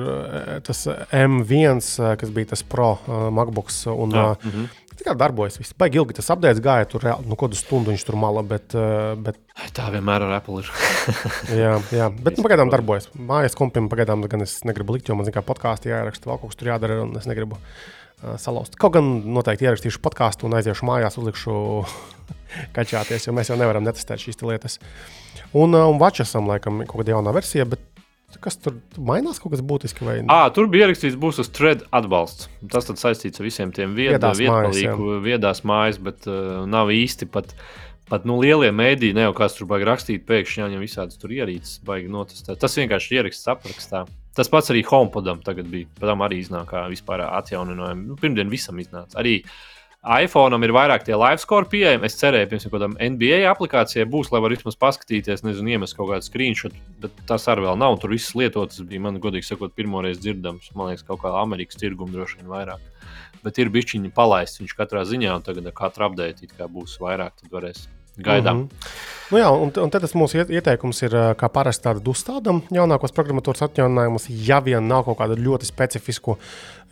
tas M1, kas bija tas Pro MacBooks. Un, jā, uh -huh. Tā kā darbojas, viss baigi ilgi tas apgājis, gāja tur nu, kādu stundu viņš tur mala. Bet, eh, bet... Tā vienmēr ar Apple ir. jā, jā, bet nu, pagaidām darbojas. Mājas kompim pagaidām gan es negribu likt, jo man zina, kā podkāstā jāieraksta, vēl kaut kas tur jādara, un es negribu uh, salauzt. Kaut gan noteikti ierakstīšu podkāstu un aiziešu mājās, uzlikšu kačāties, jo mēs jau nevaram netestēt šīs lietas. Un, uh, un Vačasam, laikam, kaut kāda jauna versija, bet Kas tur mainās kaut kas būtisks? Vai... À, tur bija ierakstīts, būs uz thread atbalsts. Tas saistīts ar visiem tiem viedās, vietpalīgu, viedās mājas, bet uh, nav īsti pat. Pat nu, lielie mēdīji, ne jau kāds tur baigi rakstīt, pēkšņi jāņem visādas tur ierīces, baigi notestēt. Tas vienkārši ieraksts aprakstā. Tas pats arī HomePodam tagad bija. Padam arī iznāk kā vispār atjauninājumi. Nu, pirmdien visam iznāca. Arī uh, iPhone ir vairāk tie live score pieejami. Es cerēju, ka kādam NBA aplikācijai būs, lai varētu vismaz paskatīties, nezinu, iemest kaut kādu screenshot, bet tas arī vēl nav. Tur viss lietotas bija, man godīgi sakot, pirmoreiz dzirdams. Man liekas, kaut kā Amerikas tirguma droši vien vairāk. Bet ir bišķiņi palaists viņš katrā ziņā, un tagad ar katru update būs vairāk, tad varēs gaidām. Mm -hmm. Nu jā, un, un tas mūsu ieteikums ir, kā parasti, tāda uzstādām jaunākos programmatūras atjauninājumus, ja vien nav kaut kāda ļoti specifiska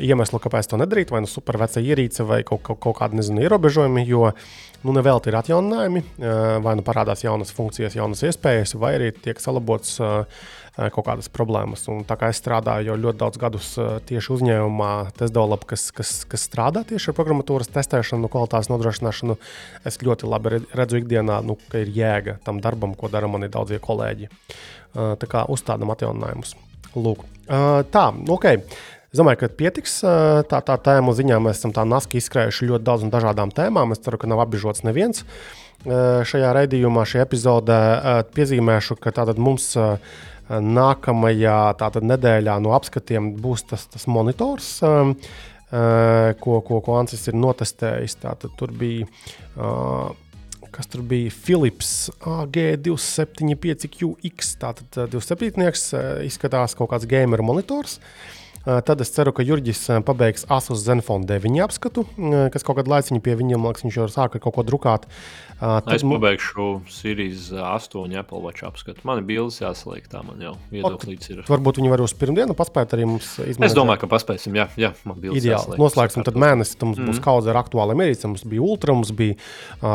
iemesla, kāpēc to nedarīt, vai nu superveca ierīce, vai kaut, kaut, kaut kāda nezinu, ierobežojumi. Jo nu, nevelti ir atjauninājumi, vai nu parādās jaunas funkcijas, jaunas iespējas, vai arī tiek salabots. Uh, kaut kādas problēmas. Un tā kā es strādāju jau ļoti daudz gadus tieši uzņēmumā, TestDevelop, kas, kas, kas strādā tieši ar programmatūras testēšanu, kvalitātes nodrošināšanu, es ļoti labi redzu ikdienā, nu, ka ir jēga tam darbam, ko dara mani daudzie kolēģi. Tā kā uzstādām atjauninājumus. Lūk, tā, ok. Es domāju, ka pietiks tā, tā tēmu ziņā. Mēs esam tā naski izskrējuši ļoti daudz un dažādām tēmām. Es ceru, ka nav apbežots neviens šajā raidījumā, šajā epizodē. Piezīmēšu, ka tātad mums nākamajā tātad, nedēļā no apskatiem būs tas, tas monitors. Um, uh, ko, ko, ko Ansis ir notestējis. Tātad tur bija uh, kas tur bija Philips AG275QX. Tātad 27. Uh, izskatās kaut kāds gamer monitors. Tad es ceru, ka Jurģis pabeigs Asus Zenfone 9 apskatu, kas kaut kādu laiciņu pie viņiem, liekas, viņš jau sāka kaut ko drukāt. Tad es pabeigšu Sirijas 8 Apple Watch apskatu. Man ir bildes jāsaliek, tā man jau viedoklīds ir. Varbūt viņi var uz pirmdienu paspēt arī mums izmantot. Es domāju, ka paspēsim, jā, jā man bildes Ideāli. Jāsaliek. Noslēgsim tad mēnesi, tad mums mm. būs kaudze ar aktuāliem ierīcēm. Mums bija Ultra, mums bija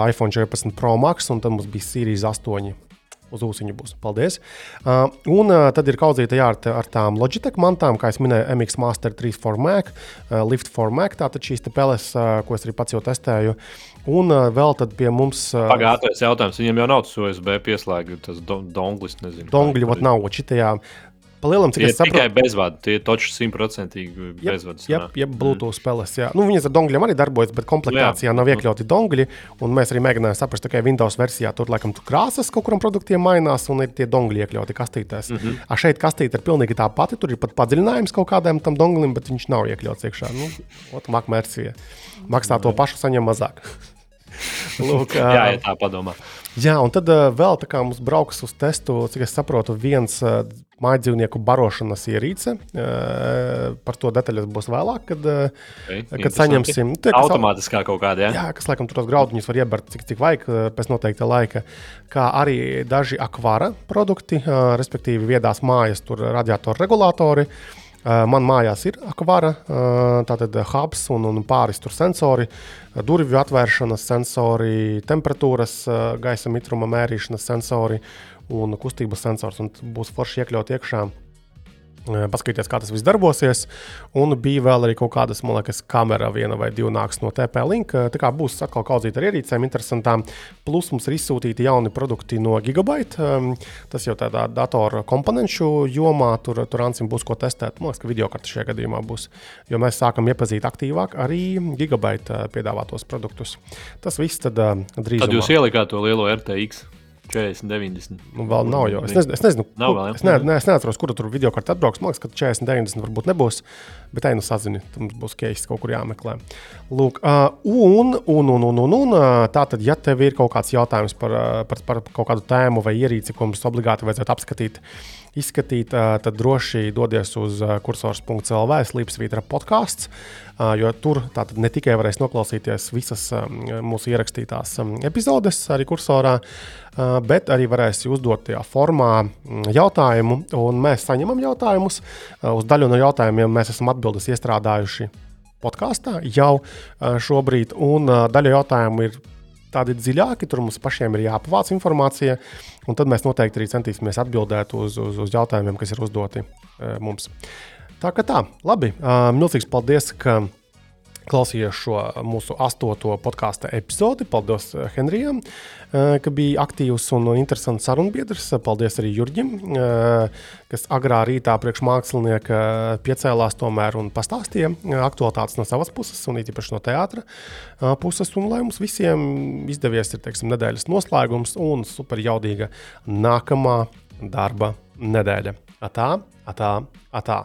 iPhone 14 Pro Max un tad mums bija Sirijas 8 uz ūsuņa būs. Paldies. Uh, un uh, tad ir kaudzīta jā, ar, ar tām Logitech mantām, kā jau minēju, MX Master 3 for Mac, uh, Lift for Mac. Tātad šīs peles, uh, ko es arī pats jau testēju. Un uh, vēl tad pie mums. Uh, Pagātnējais jautājums. Viņam jau nav tas USB pieslēgts, tas donglis. Dongļi pat nav. Šitajā Palielam, cik tie es saprotu, tikai bezvadu. Tie toči simtprocentīgi bezvadu. Jā, jā, Bluetooth mm. spēles. Jā. Nu, viņas ar dongliem arī darbojas, bet komplektācijā jā. nav iekļauti dongļi. Mēs arī mēģinājām saprast, ka Windows versijā tur laikam tur krāsas kaut kuram produktiem mainās un ir tie dongļi iekļauti kastītēs. Mm -hmm. A šeit kastīte ir pilnīgi tā pati. Tur ir pat padziļinājums kaut kādam tam donglim, bet viņš nav iekļauts iekšā. Nu, Ot, versija. Maksā to pašu, saņem mazāk. Lūk, jā, ja tā padomā. Jā, un tad uh, vēl tā kā mums brauks uz testu, cik es saprotu, viens uh, mājdzīvnieku barošanas ierīce. Uh, par to detaļas būs vēlāk, kad, uh, okay, kad saņemsim. Tie, Automātiskā kaut kādā. Jā, jā kas laikam tur tos graudiņus var iebert cik, cik vajag pēc noteikta laika. Kā arī daži akvāra produkti, uh, respektīvi viedās mājas, tur radiatoru regulātori. Man mājās ir akvāra, tātad hubs un, un pāris tur sensori, durvju atvēršanas sensori, temperatūras, gaisa mitruma mērīšanas sensori un kustības sensors. Un būs forši iekļaut iekšā paskatīties, kā tas viss darbosies. Un bija vēl arī kaut kādas, man liekas, kamera, viena vai divi nāks no TP-Link. Tā kā būs atkal kaudzīt ar ierīcēm, interesantām. Plus mums ir izsūtīti jauni produkti no Gigabyte. Tas jau tādā datoru komponentu jomā, tur, tur Ansim būs ko testēt. Man liekas, ka video karta šajā gadījumā būs. Jo mēs sākam iepazīt aktīvāk arī Gigabyte piedāvātos produktus. Tas viss tad drīz. Tad jūs ielikāt to lielo RTX. 40, 90. Nu, vēl nav jau. Es nezinu, es nezinu nav kur, vēl, es, ne, ne, es neatceros, kur tur video kartē atbrauks. Man liekas, ka 40, 90 varbūt nebūs. Bet tai nu sazini, tam būs keistis kaut kur jāmeklē. Lūk, uh, un, un, un, un, un, un tā tad, ja tev ir kaut kāds jautājums par, par, par kaut kādu tēmu vai ierīci, ko mums obligāti vajadzētu apskatīt, izskatīt, tad droši dodies uz kursors.cl. slīpsvītra podkāsts, jo tur ne tikai varēs noklausīties visas mūsu ierakstītās epizodes arī kursorā, bet arī varēs uzdot tajā formā jautājumu, un mēs saņemam jautājumus. Uz daļu no jautājumiem mēs esam atbildes iestrādājuši podkāstā jau šobrīd, un daļa jautājumu ir tādi dziļāki, tur mums pašiem ir jāpavāc informācija, un tad mēs noteikti arī centīsimies atbildēt uz, uz, uz jautājumiem, kas ir uzdoti uh, mums. Tā kā tā, labi. Uh, milzīgs paldies, ka klausījies šo mūsu astoto podkāstu epizodi. Paldies eh, Henrijam, eh, ka bija aktīvs un interesants sarunbiedrs. Paldies arī Jurģim, eh, kas agrā rītā priekš mākslinieka piecēlās tomēr un pastāstīja aktualitātes no savas puses, un īpaši no teātra puses. Un lai mums visiem izdevies ir teiksim, nedēļas noslēgums un super jaudīga nākamā darba nedēļa. Atā, atā, atā.